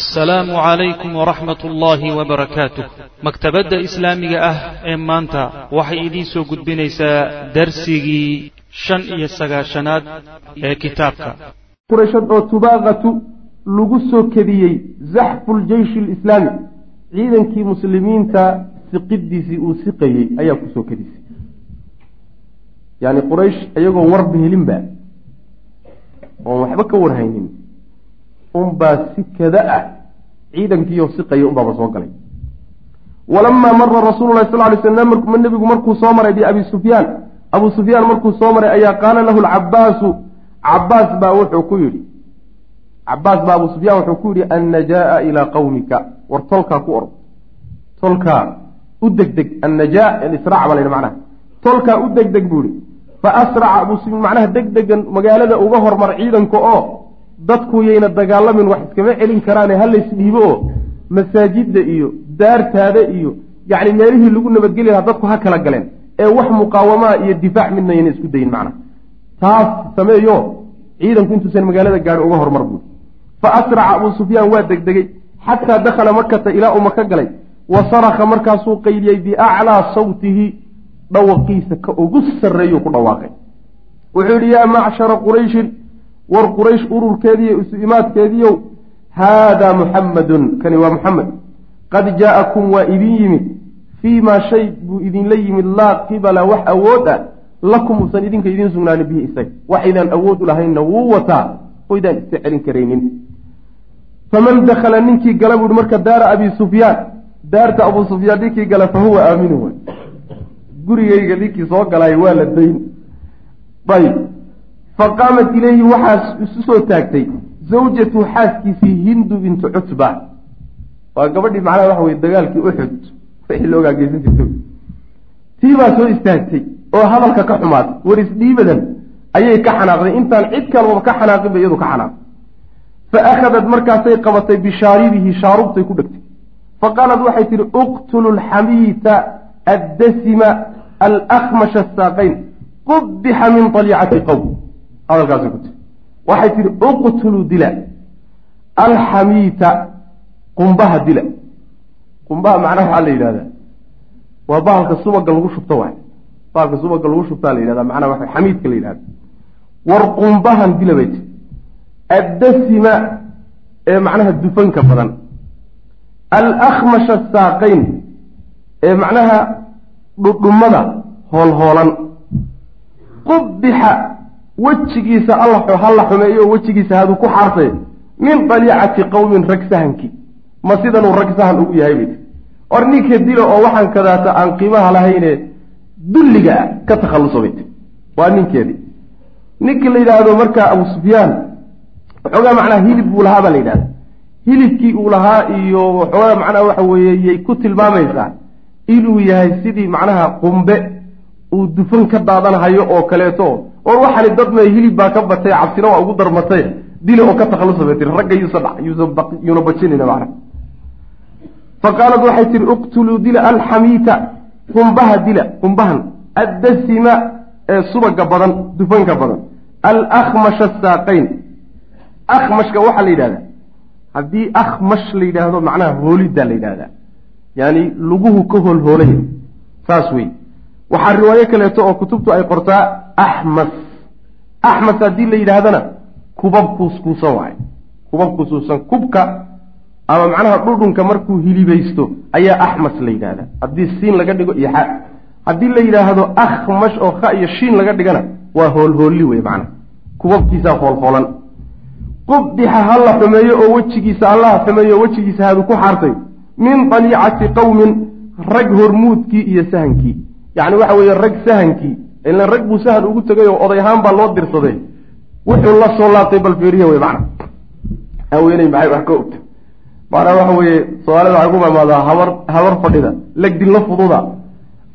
assalaamu calaykum waraxmat ullaahi wabarakaatuh maktabadda islaamiga ah ee maanta waxay idiin soo gudbinaysaa darsigii shan iyo sagaashanaad ee kitaabka. Qurayshad oo tubaaqatu lagu soo kediyey zaxfu ljeyshi alislaami ciidankii muslimiinta siqidiisii uu siqayey ayaa ku soo kedisay. Yani quraysh iyagoo warba helinba oon waxba ka warhaynin unbaa si kada ah ciidankiioo siqaya unbaaba soo galay. Walamaa mara rasuulu lahi sal lay slam nebigu markuu soo maray biabi sufyaan. Abu sufyaan markuu soo maray ayaa qaala lahu lcabaasu cabaas baa wuxuu ku yidhi cabaas baa abu sufyaan wuxuu ku yidhi annajaa ilaa qawmika. War tolkaa ku orod. Tolkaa u degdeg annajaa alisraac baa la yidhi macnaha. Tolkaa u degdeg buu ihi fa asraca abu sufyaan macnaha degdegan magaalada uga hormar ciidanka oo dadku yayna dagaalamin wax iskama celin karaane halaysdhiibo oo masaajidda iyo daartaada iyo yacni meelihii lagu nabadgeli lahaa dadku ha kala galeen ee wax muqaawamaa iyo difaac midna yayna isku dayin macna. Taas sameeyo ciidanku intuusan magaalada gaadhi uga hormar buuri fa asraca abuu sufyaan waa degdegay xataa dakhala makata ilaa uu maka galay wa saraka markaasuu qayliyey biaclaa sawtihi dhawaqiisa ka ugu sarreeyuu ku dhawaaqay. Wuxuu yidhi yaa macshara qurayshin war quraysh ururkeediiyo isu imaadkeediiow haadaa muxammadun kani waa muxamed qad jaa'akum waa idin yimid fii maa shay buu idinla yimid laa qibala wax awood ah lakum uusan idinka idiin sugnaanin bihi isaga. Waxaydaan awood u lahaynna wuu wataa. Oydaan iska celin karaynin. Faman dakhala ninkii gala buuhi marka daara abi sufyaan daarta abuu sufyaan ninkii gala fa huwa aaminu. Wey gurigayga ninkii soo galay waa la dayn. Ayb faqaamat ilayhi waxaa isu soo taagtay zawjatu xaaskiisii hindu bintu cutba. Waa gabadhii macnaha waxa weye dagaalkii uxud wixii loogaa geysan tii baa soo istaagtay oo hadalka ka xumaatay waris dhiibadan ayay ka xanaaqday. Intaan cid kalbaba ka xanaaqin ba iyadu ka xanaaqday fa akhadat markaasay qabatay bishaaribihi shaarubtay ku dhegtay. Fa qaalat waxay tihi uqtulu alxamiita addasima alakmasha asaaqayn qubixa min aliicati qowm hadalkaasay ku tiri. Waxay tihi uqtuluu dila alxamiita qumbaha dila. Qumbaha macnaha waxaa la yidhahdaa waa bahalka subaga lagu shubto waay. Bahalka subaga lagu shubtaa la yidhahda macnaha waa xamiidka la yidhahda war qumbahan dila bay tiri. Addasima ee macnaha dufanka badan. Alakmasha saaqayn ee macnaha dhudhummada hoolhoolan qubixa wejigiisa ha la xumeeyo wejigiisa haduu ku xaartay min daliicati qowmin rag sahankii ma sidanuu rag sahan ugu yahay bay tii or ninka dila oo waxaan kadaata aan qiimaha lahayne dulliga ah ka takhalluso bay tii waa ninkeedii. Ninkii la yidhaahdo markaa abu sufyaan waxoogaa macnaha hilib buu lahaa baa la yidhahda hilibkii uu lahaa iyo waxoogaa macnaha waxa weeye yay ku tilmaamaysaa inuu yahay sidii macnaha qumbe uu dufan ka daadanahayo oo kaleeto or waxani dad me hilib baa ka batay cabsina waa ugu darmatay dila oo ka takhalusa bay ragga yuuna bajinayna macna fa qaalat waxay tihi uqtuluu dila alxamiita qumbaha dila qumbahan addasima ee subaga badan dufanka badan alakmasha saaqayn akmashka waxaa la yidhahdaa haddii akhmash la yidhaahdo macnaha hooliddaa la yidhahdaa yaani luguhu ka hoolhoolaya saas wey waxaa riwaayo kaleeto oo kutubtu ay qortaa axmas axmas haddii la yidhaahdana kubab kuuskuusan waayo. Kubab kuuskuusan kubka ama macnaha dhudhunka markuu hilibaysto ayaa axmas la yidhahdaa haddii siin laga dhigo iyo xa. Haddii la yidhaahdo akhmash oo kha iyo shiin laga dhigana waa hoolhoolli wey macnaha kubabkiisaa hoolhoolan qubdixa ha la xumeeyo oo wejigiisa allaha xumeeyo oo wejigiisa hadu ku xaartay min daliicati qowmin rag hormuudkii iyo sahankii yacni waxa weeye rag sahankii ilan rag buu sahan ugu tegay oo oday ahaan baa loo dirsaday. Wuxuu la soo laabtay bal fiiriya wey macna. Haweeney maxay wax ka ogta? Macnaa waxa weeye soomaalida waxay ku maamaadaa habar habar fadhida legdinla fududa.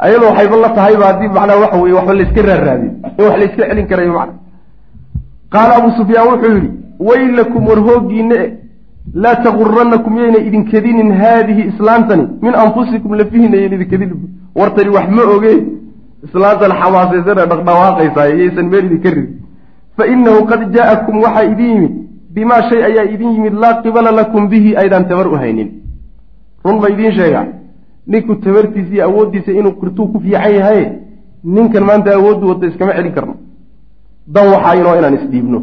Ayadoo waxayba la tahayba haddii macnaa waxa weye waxba layska raarraadiyo in wax layska celin karayo macna. Qaala abuu sufyaan wuxuu yidhi weylakum war hoogiine laa taguranakum yayna idinkedinin haadihi islaantani. Min anfusikum lafihiina yayna idinkedinin wartani wax ma oge. Islaantan xamaasaysan ee dhaqdhawaaqaysaa yaysan meel idinka ridin fa inahu qad jaa'akum waxaa idin yimid. Bimaa shay ayaa idin yimid laa qibala lakum bihi aydaan tabar u haynin. Run ma idiin sheegaa ninku tabartiisa iyo awooddiisa inuu qirtuu ku fiican yahaye ninkan maanta awooddu wadda iskama celin karno. Dan waxaa inoo inaan isdhiibno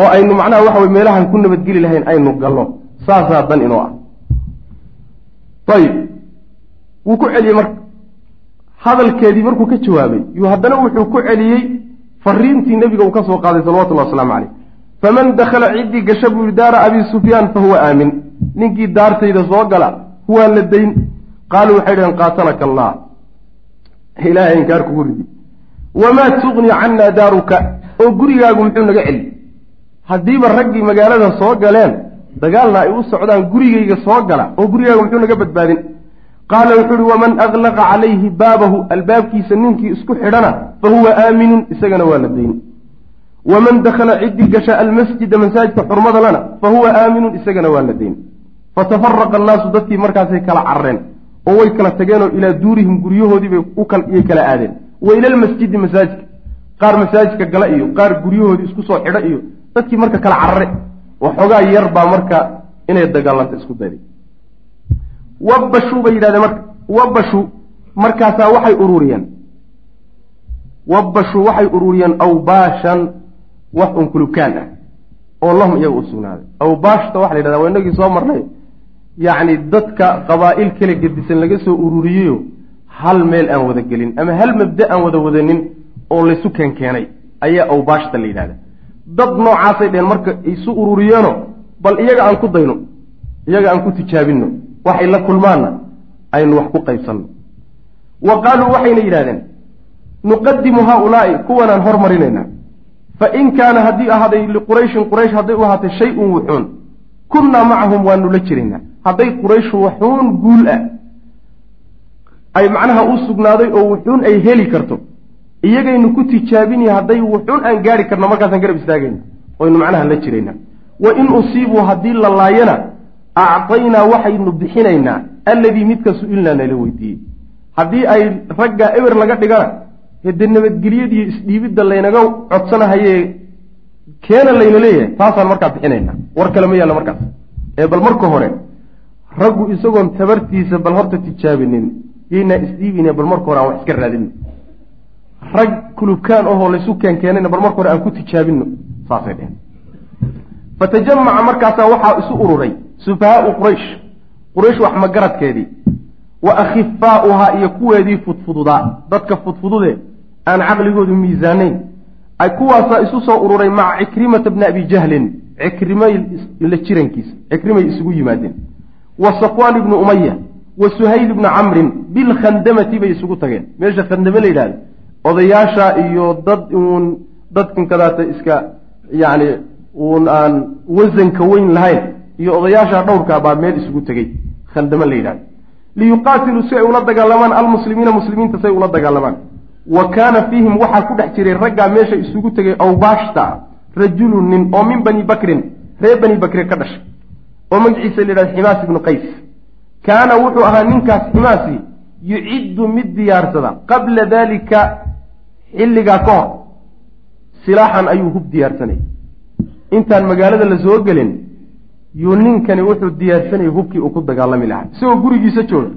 oo aynu macnaha waxa wey meelahan ku nabadgeli lahayn aynu galno saasaa dan inoo ah. Ayib wuu ku celiyey marka. Hadalkeedii markuu ka jawaabay yuu haddana wuxuu ku celiyey fariintii nebiga uu ka soo qaaday salawatullahi wasalaamu caleyh faman dakhala ciddii gasha buu yihi daara abi sufyaan fa huwa aamin. Ninkii daartayda soo gala huwaa la dayn. Qaaluu waxay dhaheen qaatalaka allah. Ilaahay inkaar kugu ridi. Wamaa tugni cannaa daaruka. Oo gurigaagu muxuu naga celi haddiiba raggii magaalada soo galeen dagaalna ay u socdaan gurigayga soo gala oo gurigaagu muxuu naga badbaadin. Qaala wuxuu uhi waman aklaqa calayhi baabahu albaabkiisa ninkii isku xidhana fa huwa aaminun isagana waa la dayn. Waman dakhala ciddii gasha almasjida masaajidka xurmada lana fa huwa aaminun isagana waa la dayn. Fatafaraqa annaasu dadkii markaasay kala carareen oo way kala tageenoo ilaa duurihim guryahoodiibay iyay kala aadeen. Wa ila lmasjidi masaajidka qaar masaajidka gala iyo qaar guryahoodii isku soo xidha iyo dadkii marka kala carare waxoogaa yar baa marka inay dagaalanta isku dayday. Wabbashuu bay yidhahdeen marka wabbashu markaasaa waxay ururiyeen. Wabbashu waxay ururiyeen awbaashan wax un kulukaan ah oo lahum iyaga u sugnaaday. Awbaashta waxa la yidhahda waa inagii soo marnay. Yacni dadka qabaa'il kala gedisan laga soo ururiyeyo hal meel aan wada gelin ama hal mabda aan wada wadanin oo laysu keenkeenay ayaa awbaashta la yidhahda dad noocaasay dheheen marka isu ururiyeeno bal iyaga aan ku dayno iyaga aan ku tijaabinno waxay la kulmaanna aynu wax ku qaybsanno wa qaaluu waxayna yidhahdeen nuqadimu haaulaa'i kuwanaan hormarinaynaa. Fa in kaana haddii ahaaday liqurayshin quraysh hadday u ahaatay shay-un wuxuun kunnaa macahum waanu la jiraynaa. Hadday qurayshu wuxuun guul ah ay macnaha u sugnaaday oo wuxuun ay heli karto iyagaynu ku tijaabinaya hadday wuxuun aan gaari karno markaasaan garab istaagayna oynu macnaha la jiraynaa wa in usiibuu haddii la laayana actaynaa waxaynu bixinaynaa alladii midka su'ilnaa nala weydiiyey. Haddii ay ragga eber laga dhigana hede nabadgelyadiiyo isdhiibidda laynaga codsanahaye keena layna leeyahay taasaan markaa bixinaynaa war kale ma yaallo markaas. Ee bal marka hore raggu isagoon tabartiisa bal horta tijaabinin yaynaa isdhiibine bal marka hore aan wax iska raadino rag kulubkaan ahoo laysu keenkeenayna bal marka hore aan ku tijaabino saasay dheheen fatajamaca markaasaa waxaa isu ururay sufahaau quraysh. Quraysh wax magaradkeedii wa akhifaa'uhaa iyo kuweedii fudfududaa dadka fudfudude aan caqligoodu miisaanayn. Ay kuwaasaa isu soo ururay maca cikrimata bni abi jahlin. Cikrimay la jirankiisa. Cikrimay isugu yimaadeen. Wa safwaan ibnu umaya wa suhayl ibnu camrin. Bilkhandamati bay isugu tageen. Meesha khandame la yidhahda odayaasha iyo dad uun dadkan kadaata iska yacni uun aan wasanka weyn lahayn iyo odayaasha dhowrkaa baa meel isugu tegey khandame la yidhahda liyuqaatiluu si ay ula dagaalamaan almuslimiina muslimiinta si ay ula dagaalamaan wa kaana fiihim waxaa ku dhex jiray raggaa meesha isugu tegay awbaashta rajulun nin oo min bani bakrin reer bani bakre ka dhashay. Oo magaciisa la yidhahda ximaas ibnu qays. Kaana wuxuu ahaa ninkaas ximaasi yuciddu mid diyaarsada qabla daalika xilligaa ka hor silaaxan ayuu hub diyaarsanayay intaan magaalada la soo gelin yuu ninkani wuxuu diyaarsanayay hubkii uu ku dagaalami lahaa. Isagoo gurigiisa jooga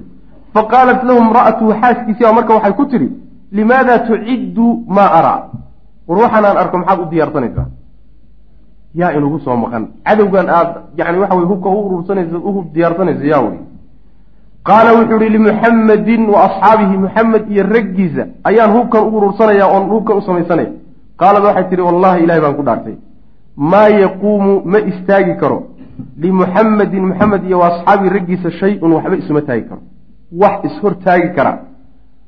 fa qaalat lahu imra'atuhu xaaskiisii baa marka waxay ku tidhi limaada tuciddu maa araa war waxaan aan arko maxaad u diyaarsanaysaa? Yaa inugu soo maqan. Cadowgan aad yani waxa wey hubka u urursanaysa u hub diyaarsanaysa yaa wey qaala wuxuu ihi limuxammadin wa asxaabihi muxamed iyo raggiisa ayaan hubkan u urursanaya oon hubkan u samaysanaya qaalad waxay tihi wallahi ilahay baan ku dhaartay. Maa yaquumu ma istaagi karo. Limuxamedin muxamed iyo wa asxaabihi raggiisa shay-un waxba isuma taagi karo. Wax ishortaagi kara.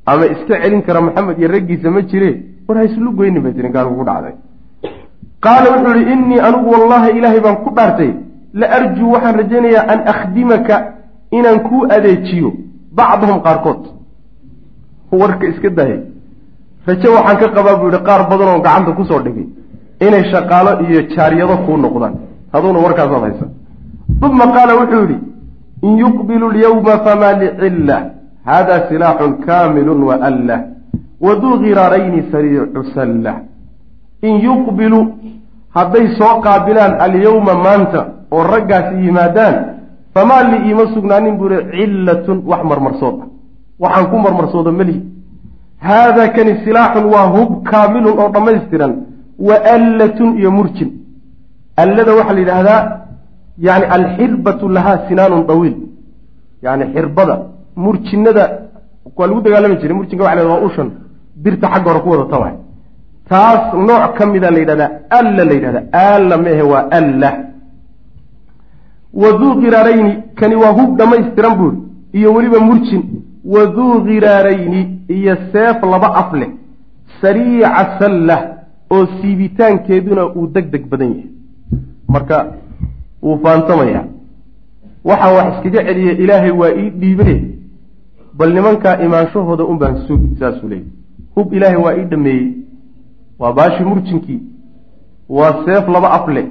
Ama iska celin kara maxamed iyo raggiisa ma jire? War ha islu goyni bay tiri gaal ugu dhacday. Qaala wuxuu ihi innii anigu wallahi ilaahay baan ku dhaartay. La arjuu waxaan rajaynayaa an akhdimaka inaan kuu adeejiyo bacdahum qaarkood. Warka iska daayay. Raje waxaan ka qabaa buu yihi qaar badan oo gacanta ku soo dhigay inay shaqaalo iyo jaaryado kuu noqdaan. Haduuna warkaasaad haysa uma qaala wuxuu yidhi in yuqbilu lyawma famaa licilla hada silaaxun kaamilun waalla waduu khiraarayni sariicu salla in yuqbilu hadday soo qaabilaan alyawma maanta oo raggaasi yimaadaan famaa li iima sugnaanin buu ihi cillatun wax marmarsood ah waxaan ku marmarsoodo melihi haadaa kani silaaxun waa hub kaamilun oo dhammaystiran. Wa allatun iyo murjin. Allada waxaa la yidhaahdaa yani alxirbatu lahaa sinaanun dawiil yani xirbada murjinada waa lagu dagaalami jiray murjinka waxa la waa ushan birta xagga hore ku wadata waay taas nooc ka mida la yidhahdaa alla la yidhahdaa alla mehe waa alla waduu khiraarayni kani waa hub dhammaystiran buuri iyo weliba murjin. Waduu khiraarayni iyo seef laba af leh. Sariica sallah oo siibitaankeeduna uu deg deg badan yahay. Marka wuu faantamaya. Waxaa wax iskaga celiya ilaahay waa ii dhiibe bal nimankaa imaanshahooda un baan sugi saasuu leeyay hub ilaahay waa ii dhameeyey waa baashi murjinkii. Waa seef laba afle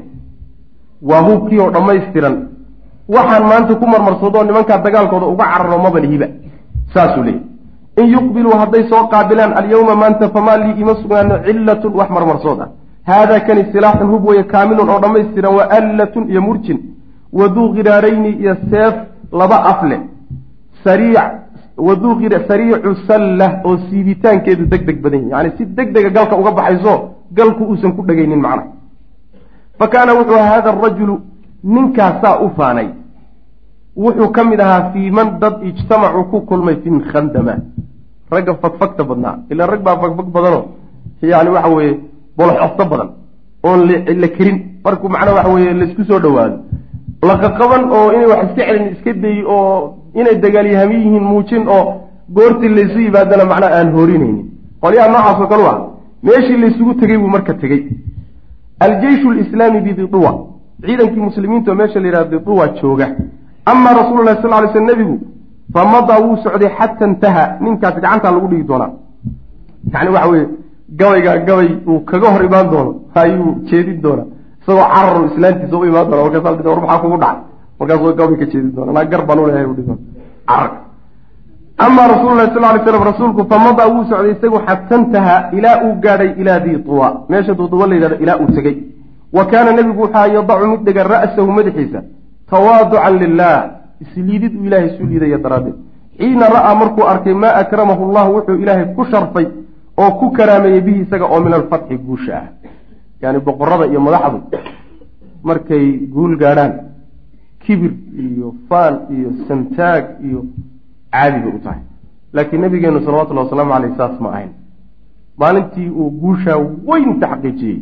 waa hubkii oo dhammaystiran waxaan maanta ku marmarsadoo nimankaa dagaalkooda uga cararo maba lihiba saasuu leeyay in yuqbiluu hadday soo qaabilaan alyawma maanta famaa lii ima sugnaano cillatun wax marmarsood ah haadaa kani silaaxun hub weeye kaamilun oo dhammaystiran wa allatun iyo murjin. Waduu khiraarayni iyo seef laba af leh. Waduu sariicu sallah oo siibitaankeedu deg deg badan yahy yani si deg dega galka uga baxayso galku uusan ku dhegaynin macna. Fa kaana wuxuu ahaa hada arajulu ninkaasaa u faanay wuxuu ka mid ahaa fii man dad ijtamacuu ku kulmay fi khandama. Ragga fagfagta badnaa ilaa rag baa fagfag badanoo yani waxa weeye bolxofto badan oon la kerin markuu macnaa waxa weye la isku soo dhawaado laqaqaban oo inay wax iska celin iska dayi oo inay dagaalyahami yihiin muujin oo goortii laysu yimaadana macnaa aan horinaynin qolyaha noocaasoo kale ah meeshii laysugu tegey buu marka tegey aljeyshu lislaami bididuwa ciidankii muslimiinta oo meesha la yidhaha diduwa jooga amaa rasuulu lahi sal ly sl nebigu fa madaa wuu socday xata intaha ninkaas gacantaa lagu dhigi doonaa yani waxa weye gabaygaa gabay uu kaga hor imaan doono ayuu jeedin doonaa isagoo cararu islaantiisa u imaan doona markaas war maxaa kugu dhacay markaas gabay ka jeedin doona naa gar uleeyahay udhi doona carag amaa rasuulu lahi sal lay slam rasuulku fa madaa wuu socday isagu xata intaha ilaa uu gaadhay ilaa dii tuwa meesha duuduwa la yidhahdo ilaa uu tegey wa kaana nebigu wuxaa yadacu mid dhiga ra'sahu madaxiisa tawaaducan lilah isliidid uu ilaahay isu liidaya daraaddeed. Xiina ra'aa markuu arkay maa akramahu llahu wuxuu ilaahay ku sharfay oo ku karaameeyey bihi isaga oo min alfatxi guusha ah. Yani boqorada iyo madaxdu markay guul gaadhaan kibir iyo faan iyo santaag iyo caadi bay u tahay. Laakiin nabigeenu salawatullahi wasalaamu caleyh saas ma ahayn. Maalintii uu guushaa weynta xaqiijiyey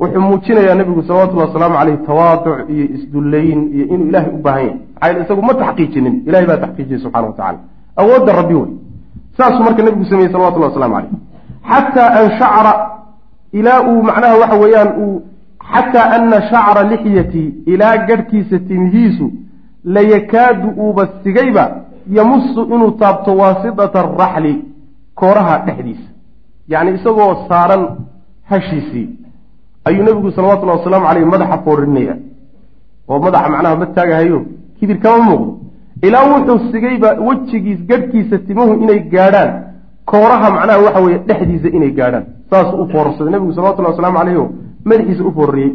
wuxuu muujinayaa nebigu salawatullahi wasalaamu caleyh tawaaduc iyo isdullayn iyo inuu ilaahay u baahan yahay. Maxaa isagu ma taxqiijinin ilahay baa taxqiijiyey subxana wa tacala awoodda rabbi wey. Saasuu marka nebigu sameeyey salawatullahi waslamu caleyh xataa an shacra ilaa uu macnaha waxa weeyaan uu xataa ana shacra lixyatii ilaa garhkiisa timihiisu layakaadu uuba sigayba yamusu inuu taabto waasidata araxli kooraha dhexdiisa. Yacni isagoo saaran hashiisii ayuu nebigu salawatullahi wasalaamu caleyh madaxa foorinaya. Oo madaxa macnaha ma taagahayo? Kibir kama muuqdo. Ilaa wuxuu sigayba wejigiis garhkiisa timuhu inay gaadhaan. Kooraha macnaha waxa weeye dhexdiisa inay gaadhaan. Saasuu u foorarsaday. Nebigu salawatullahi waslamu caleyh o madaxiisa u foorriyey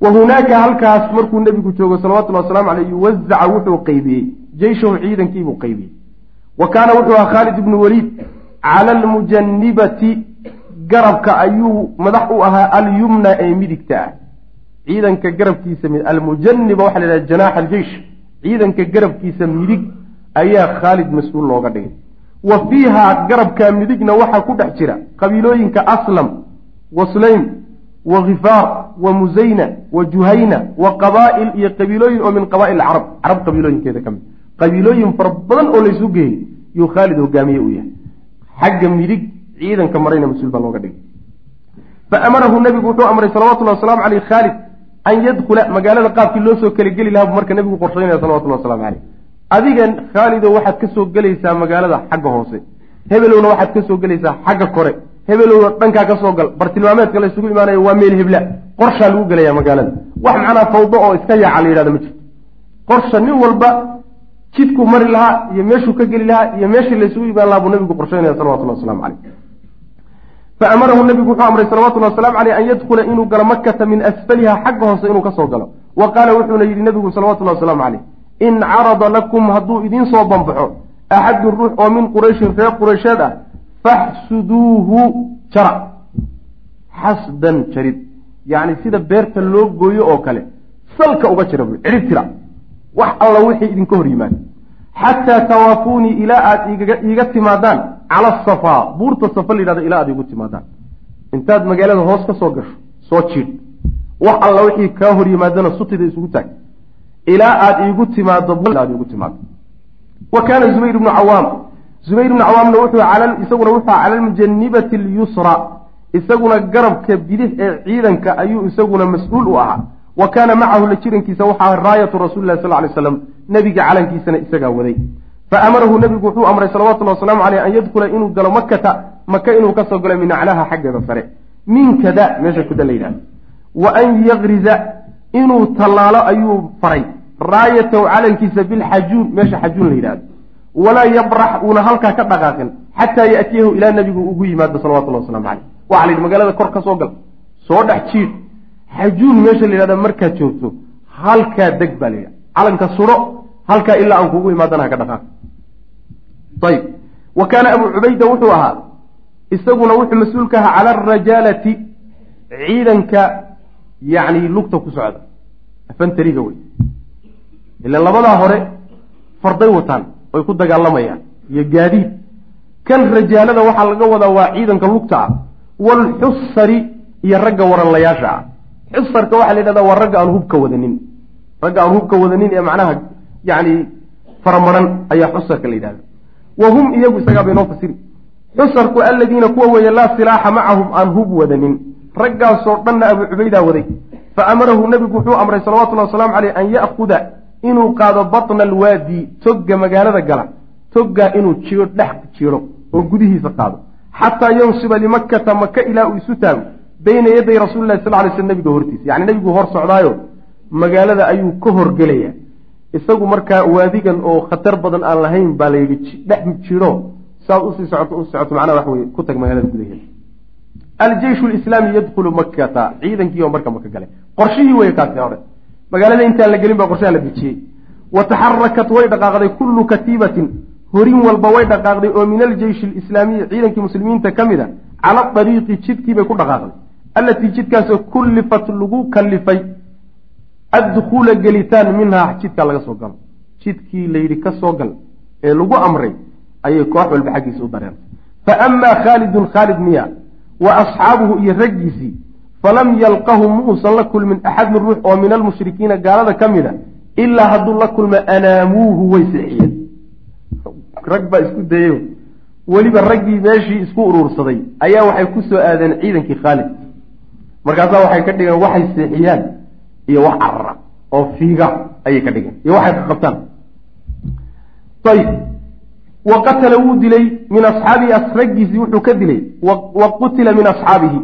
wa hunaaka halkaas markuu nebigu joogo salawatullahi waslamu caleyh yuwazaca wuxuu qeybiyey jeyshahu ciidankiibuu qeybiyey wa kaana wuxuu ahaa khaalid ibnu waliid cala almujanibati garabka ayuu madax u ahaa alyumna ee midigta. Ah ciidanka garabkiisa almujaniba waxa la yidhaha janaaxa aljeish ciidanka garabkiisa midig ayaa khaalid mas'uul looga dhigay. Wa fiiha garabka midigna waxaa ku dhex jira qabiilooyinka aslam wa sulaym wa khifaar wa musayna wa juhayna wa qabaa'il iyo qabiilooyin oo min qabaa'il carab carab qabiilooyinkeeda ka mid. Qabiilooyin fara badan oo laysu geeyey yuu khaalid hogaamiye u yahay. Xagga midig ciidanka marayna mas'uul looga dhigay. Fa amarahu nebigu wuxuu amray salawatullahi wasalaamu caleyh khaalid an yadkhula magaalada qaabkii loo soo kala geli lahaa buu marka nebigu qorshaynaya salawatullahi waslamu caleyh adiga khaalido waxaad ka soo gelaysaa magaalada xagga hoose. Hebelowna waxaad ka soo gelaysaa xagga kore. Hebelowna dhankaa ka soo gal. Bartilmaameedka la isugu imaanayo waa meel hebla. Qorshaa lagu gelaya magaalada. Wax macnaa fawdo oo iska yaaca la yidhahda ma jirto. Qorsha nin walba jidkuu mari lahaa iyo meeshuu ka geli lahaa iyo meeshii laysugu imaan lahaa buu nabigu qorshaynaya salawatullahi waslamu caleyh faamarahu nabigu wuxuu amray salawatullhi wasalamu caleyh an yadkhula inuu galo makata min asfaliha xagga hoose inuu ka soo galo wa qaala wuxuuna yidhi nabigu salawatullahi wasalaamu caleyh in carada lakum hadduu idiin soo banbaxo axadun ruux oo min qurayshin reer quraysheed ah faxsuduuhu jara xasdan jarid yacni sida beerta loo gooyo oo kale salka uga jira buy cidhib tira wax alla wixii idinka hor yimaada xataa tawaafuunii ilaa aada iiga timaadaan. Cala asafaa buurta safa la yidhahda ilaa aad iigu timaadaan. Intaad magaalada hoos ka soo gasho soo jiidh wax alla wixii kaa hor yimaadana sutida isugu taag. Ilaa aada iigu timaado aad iigu timaado wa kaana zubayr ibnu cawaam. Zubayr ibnu cawaamna wuxuu isaguna wuxuu cala almujanibati alyusra isaguna garabka bidix ee ciidanka ayuu isaguna mas'uul u ahaa. Wa kaana macahu la jirankiisa waxaa raayatu rasuli lahi sal ly slam nebiga calankiisana isagaa waday. Fa amarahu nebigu wuxuu amray salawatullahi wasalaamu caleyh an yadkhula inuu galo makata maka inuu ka soo galo min aclaaha xaggeeda sare. Min kada meesha kuda la yidhahdo wa an yagriza inuu tallaalo ayuu faray. Raayatahu calankiisa bilxajuun meesha xajuun la yidhahdo walaa yabrax uuna halkaa ka dhaqaaqin xataa yaatiyahu ilaa nebigu ugu yimaado salawatullahi waslamu caleyh waxa la yidhi magaalada kor ka soo gal soo dhex jiid. Xajuun meesha la yidhahda markaad joogto halkaa deg baa la yidhahda calanka sudho halkaa ilaa aan kugu imaadana haka dhaqaaq ayib wa kaana abu cubayda wuxuu ahaa isaguna wuxuu mas'uulka ahaa cala arajaalati ciidanka yacni lugta ku socda. Afantariga wey ilan labadaa hore farday wataan oy ku dagaalamayaan iyo gaadiid. Kan rajaalada waxaa laga wadaa waa ciidanka lugta ah waalxusari iyo ragga waranlayaasha ah. Xusarka waxaa la yidhahdaa waa ragga aan hubka wadanin ragga aan hubka wadanin ee macnaha yacni faramaran ayaa xusarka la yidhahda wa hum iyagu isagaa bay noo fasiri xusarku aladiina kuwa weeye laa silaaxa macahum aan hub wadanin. Raggaasoo dhanna abu cubaydaa waday. Fa amarahu nebigu wuxuu amray salawatullahi wasalaamu caleyh an ya'kuda inuu qaado batna alwaadi togga magaalada gala toggaa inuu jiro dhex jiro oo gudihiisa qaado. Xataa yansiba limakkata maka ilaa uu isu taago bayna yaday rasuuli lahi sal lay sl nabiga hortiisa. Yani nebigu hor socdaayo magaalada ayuu ka horgelaya. Isagu markaa waadigan oo khatar badan aan lahayn baa la yidhi dhex jiro. Saad u sii socoto u socoto macnaha wax weye ku tag magaalada gudaheeda aljeyshu lislaami yadkhulu makkata ciidankii marka maka galay. Qorshihii wey kaasi hore. Magaalada intaan la gelin baa qorshaha la dejiyey. Wa taxarakat way dhaqaaqday kullu katiibatin. Horin walba way dhaqaaqday oo min aljeyshi alislaamiyi ciidankii muslimiinta ka mid a cala dariiqi jidkii bay ku dhaqaaqday. Allatii jidkaasoo kullifat lagu kallifay addukhuula gelitaan minhaa jidkaa laga soo galo. Jidkii layidhi ka soo gal ee lagu amray ayay koox walba xaggiisa u dareertay fa amaa khaalidun khaalid miya wa asxaabuhu iyo raggiisii falam yalqahu muusan la kulmin axadun ruux oo min almushrikiina gaalada ka mid a ilaa hadduu la kulma anaamuuhu way seexiyeen. Rag baa isku dayeyo weliba raggii meeshii isku uruursaday ayaa waxay ku soo aadeen ciidankii khaalid markaasaa waxay ka dhigeen waxay seexiyaan iyo wax carara oo fiiga ayay ka dhigeen iyo waxay qaqabtaan ayib wa qatala wuu dilay min asxaabihi raggiisii wuxuu ka dilay. Wa qutila min asxaabihi.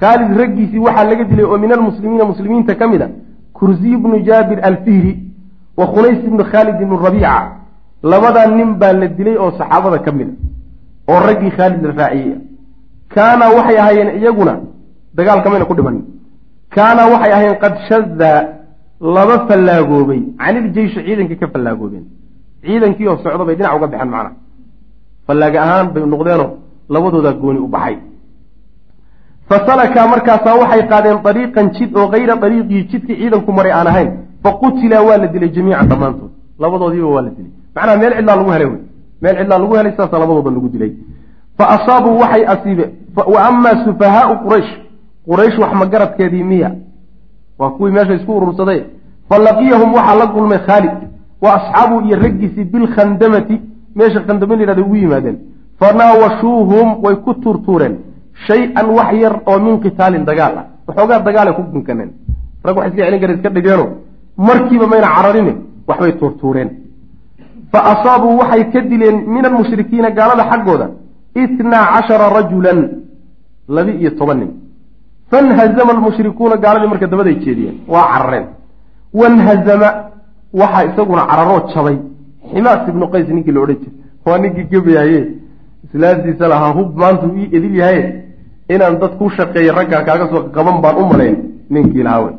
Khaalid raggiisii waxaa laga dilay oo min almuslimiina muslimiinta ka mid a kursiy bnu jaabir alfihri wa khunays ibnu khaalid ibnu rabiica. Labadaa nin baa la dilay oo saxaabada ka mid a oo raggii khaalid la raaciyey. Kaana waxay ahaayeen iyaguna dagaalka mayna ku dhimanin kaana waxay ahaayeen qad shadaa laba fallaagoobay caniljeyshi ciidankii ka fallaagoobeen ciidankii oo socdo bay dhinac uga baxeen macnaha fallaaga ahaan bay noqdeenoo labadoodaa gooni u baxay. Fa salakaa markaasaa waxay qaadeen dariiqan jid oo kayra dariiqii jidkii ciidanku maray aan ahayn. Fa qutilaa waa la dilay jamiican dhammaantood. Labadoodiiba waa la dilay. Macnaha meel cidlaa lagu helay wey. Meel cidlaa lagu helay saasaa labadooda lagu dilay. Fa asaabuu waxay asiibeen. Wa amaa sufahaau quraysh quraysh wax magaradkeedii miya? Waa kuwii meesha isku urursaday. Fa laqiyahum waxaa la kulmay khaalid. Wa asxaabuhu iyo raggiisii bilkhandamati meesha khandama layihahda ugu yimaadeen. Fanaawashuuhum way ku tuurtuureen. Shay-an wax yar oo min qitaalin dagaal ah. Waxoogaa dagaalay ku gunkaneen rag wax iska celin kara iska dhigeeno. Markiiba mayna cararine waxbay tuurtuureen. Fa asaabuu waxay ka dileen min almushrikiina gaalada xaggooda. Itnaa cashara rajulan labi iyo toban nin fanhazama almushrikuuna gaaladii marka dabaday jeediyeen waa carareen wanhazama waxaa isaguna cararoo jabay ximaas ibnu qays ninkii la odhan jiray waa ninkii gebayaye islaantiisa lahaa hub maanta ii edil yahaye inaan dad ku shaqeeya raggaa kaaga soo qaban baan u malayn ninkii lahaa wey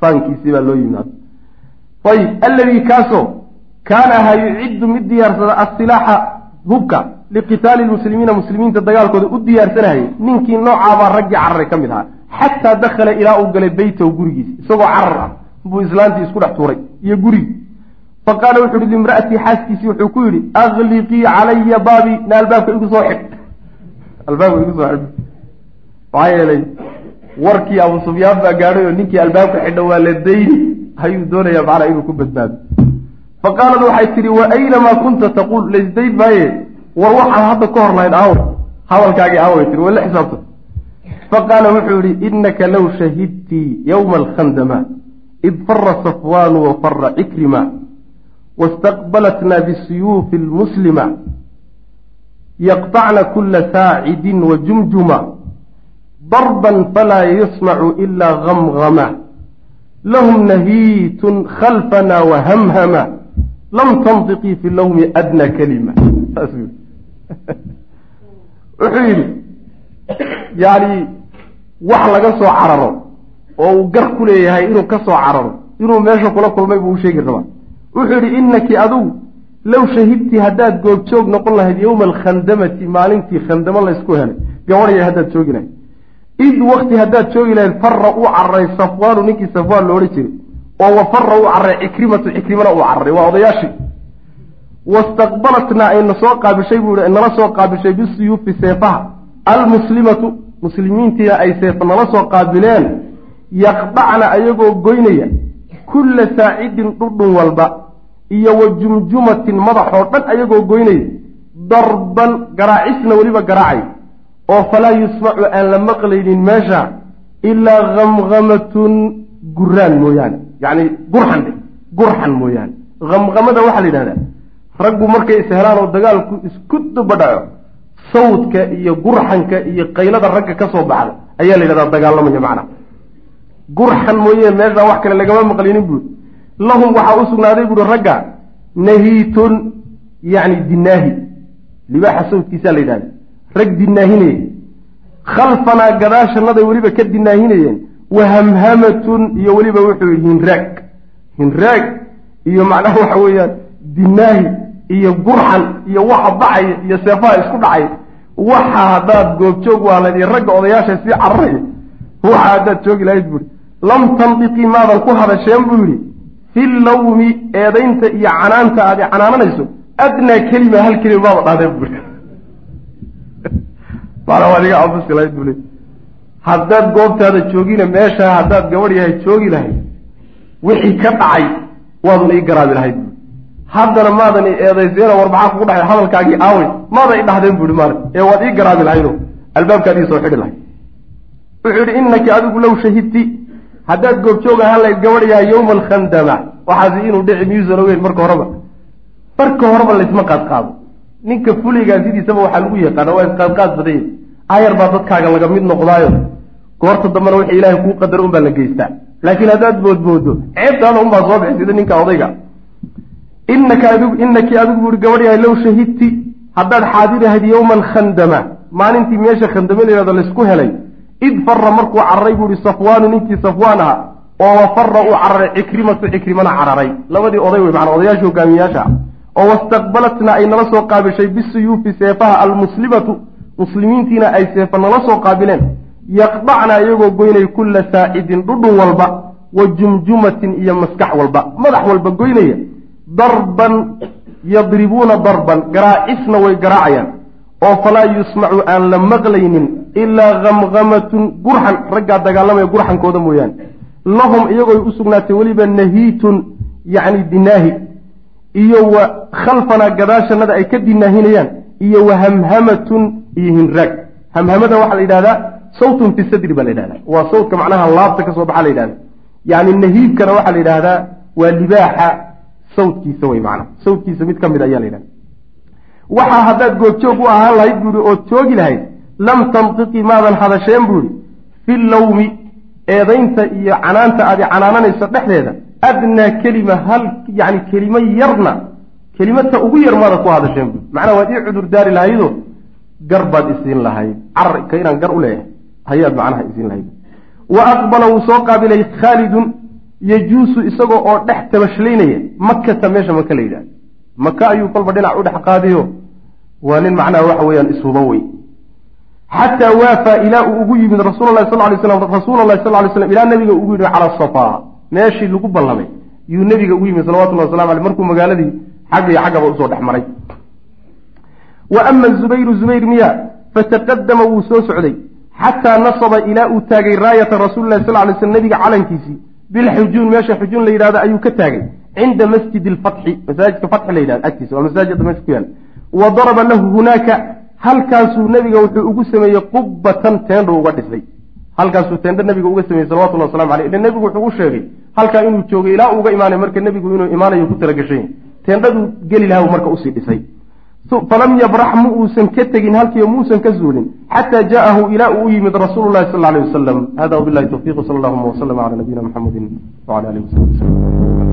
faankiisii baa loo yimid ayib alladii kaasoo kaana ahaa yuciddu mid diyaarsada asilaaxa hubka liqitaali lmuslimiina muslimiinta dagaalkooda u diyaarsanahayay ninkii noocaabaa raggii cararay ka mid ahaa xataa dakhala ilaa uu galay beytahu gurigiisa isagoo carar ah buu islaantii isku dhex tuuray iyo gurigi fa qaala wuxu uhi limra'atii xaaskiisii wuxuu ku yidhi akliqii calaya baabi na albaabka igu soo xidh albaabka igu soo xidh maxaa yeelay warkii abu sufyaan baa gaadhay oo ninkii albaabka xidha waa la dayni ayuu doonayaa macnaa inuu ku badbaado fa qaalat waxay tidhi wa aynamaa kunta taquul laysdayn maaye war waxaad hadda ka hor lahayd aaw hadalkaagii aaway tii wala xisaabta. Faqaala wuxuu yihi inaka low shahidtii yowma alkhandama id fara safwaanu wa fara cikrima wastaqbalatna bisuyuufi lmuslima yaqطacna kula saacidin wa jumjuma darban falaa yasmacu ila gamgama lahum nahiitun khalfana wahamhama lam tantiqii fi lawmi adna kalima wuxuu yidhi yacni wax laga soo cararo oo uu gar ku leeyahay inuu ka soo cararo inuu meesha kula kulmay buu u sheegi rabaa. Wuxuu yidhi inaki adigu low shahidtii haddaad goobjoog noqon lahayd yowma alkhandamati maalintii khandamo laysku helay gabadhaya haddaad joogi lahayd id wakti haddaad joogi lahayd fara uu cararay safwaanu ninkii safwaan lo odhan jiray oo wa fara uu cararay cikrimatu cikrimana uu cararay waa odayaashii wastaqbalatnaa ayna soo qaabishay buu i nala soo qaabishay bisuyuufi seefaha almuslimatu muslimiintiina ay seefa nala soo qaabileen yaqdacna ayagoo goynaya kulla saacidin dhudhun walba iyo wa jumjumatin madaxoo dhan ayagoo goynaya darban garaacisna weliba garaacay oo falaa yusmacu aan la maqlaynin meesha ilaa hamhamatun guraan mooyaane yacni gurxan gurxan mooyaane hamhamada waxaa la yidhahdaa raggu markay ishelaan oo dagaalku isku dubadhaco sawdka iyo gurxanka iyo qaylada ragga ka soo baxda ayaa la yidhahdaa dagaalamaya macnaha gurxan mooye meeshaa wax kale lagama maqlinin buuri lahum waxaa u sugnaaday buuri ragga nahiitun yacni dinaahi libaaxa sawdkiisaa la yidhahda rag dinaahinaya khalfanaa gadaashanaday weliba ka dinaahinayeen wahamhamatun iyo weliba wuxuu yidhi hinraag. Hinraag iyo macnaha waxa weeyaan dinaahi iyo gurxan iyo waxa baxaya iyo seefaha isku dhacay waxa haddaad goobjoog waalayd iyo ragga odayaasha sii cararaya waxa haddaad joogi lahayd buuri. Lam tandiqii maadan ku hadasheen buu yidhi fi lawmi eedaynta iyo canaanta aad canaananayso adnaa kelima hal kelima maaba dhahdeen buuri maana waad iga cabusi lahayd buu le haddaad goobtaada joogina meeshaa haddaad gabadh yahay joogi lahayd wixii ka dhacay waaduna ii garaabi lahayd haddana maadan i eedayseena war maxaa kugu dhaxay hadalkaagii aawey maadan i dhahdeen buuhi maala ee waad ii garaabi lahaydo albaabkaad ii soo xidhi lahayd. Wuxuu yidhi inaki adigu low shahidti haddaad goobjoog ahaan lahayd gabadhyaha yowma alkhandama waxaasi inuu dhici miyuusan ogeyn marka horeba. Marka horeba laysma qaadqaado. Ninka fuligaa sidiisaba waxaa lagu yaqaana waa isqaadqaad badan yahy ayar baa dadkaaga laga mid noqdaayo. Goorta dambena wixii ilaahay kuu qadar unbaa la geystaa. Laakiin haddaad boodboodo ceebtaada unbaa soo bixi sida ninka odayga inaka adigu inakii adigu buuhi gabadhyahay low shahidti haddaad xaadirahayd yowma alkhandama maalintii meesha khandame layhahdo laysku helay. Id fara markuu cararay buu ihi safwaanu ninkii safwaan aha oo wa fara uu cararay cikrimatu cikrimana cararay. Labadii oday wey macanaa odayaashii hogaamiyaasha oo wastaqbalatna ay nala soo qaabishay bisuyuufi seefaha almuslimatu. Muslimiintiina ay seefa nala soo qaabileen. Yaqdacna iyagoo goynay kulla saacidin dhudhun walba wa jumjumatin iyo maskax walba. Madax walba goynaya darban yadribuuna darban garaacisna way garaacayaan. oo falaa yusmacu aan la maqlaynin ilaa hamhamatun gurxan raggaa dagaalamaya gurxankooda mooyaane. lahum iyagooy u sugnaatay weliba nahiitun yacni dinaahi. iyo wa khalfanaa gadaashanada ay ka dinaahinayaan iyo wa hamhamatun iyo hinraag. hamhamada waxaa la yidhahdaa sawtun fi sadri baa la yidhahdaa. waa sawtka macnaha laabta ka soo baxa la yidhahda yacni nahiibkana waxaa la yidhaahdaa waa libaaxa sawtkiisa wey macnaha sawtkiisa mid ka mid ayaa la yidhahda. Waxaa haddaad goobjoog u ahaan lahayd buuhi ood joogi lahayd lam tantiqii maadan hadasheen buuhi fi lawmi eedaynta iyo canaanta aad canaananayso dhexdeeda adnaa kelima hal yacni kelimo yarna kelimata ugu yar maada ku hadasheen buui macnaa waad ii cudur daari lahaydoo gar baad isiin lahayd. Cararka inaan gar u leeyahay hayaad macnaha isiin lahayd. Wa aqbala wuu soo qaabilay khaalidun yajuusu isagoo oo dhex tabashlaynaya makata meesha maka la yidhahda maka ayuu kolba dhinac u dhex qaadiyo. Waa nin macnaha waxa weeyaan ishuba wey. Xataa waafaa ilaa uu ugu yimid rasuul lahi sal lay slam rasuula lahi sal lay slam ilaa nabiga ugu yidhi cala safaa. Meeshii lagu ballamay yuu nabiga ugu yimid salawatullahi waslamu aleyh markuu magaaladii xagga iyo xaggaba u soo dhex maray. Wa ama zubayru zubayr miya fataqadama wuu soo socday xataa nasaba ilaa uu taagay raayata rasuuli lahi sal lay slm nabiga calankiisii bilxujuun meesha xujuun la yidhahdo ayuu ka taagay cinda masjidi lfatxi masaajidka fatxi la yidhahdo agtiisa waa masaajida meesha ku yaalla wa daraba lahu hunaaka halkaasuu nebiga wuxuu ugu sameeyey qubbatan teendhu uga dhisay halkaasuu teendho nabiga uga sameeyey salawatullah waslamu aleyh ila nebigu wuxuu u sheegay halkaa inuu joogay ilaa uga imaanay marka nebigu inuu imaanayo ku talagashay teendhaduu geli laha marka u sii dhisay falam yabrax mu uusan ka tegin halkiio muusan ka zuulin xataa jaءahu ilaa uu u yimid rasuulu lahi sal alيh wasalam hada wbilahi towfiq sal allahuma wslm cala nabiyina mxamedi wala alih wasabi wslm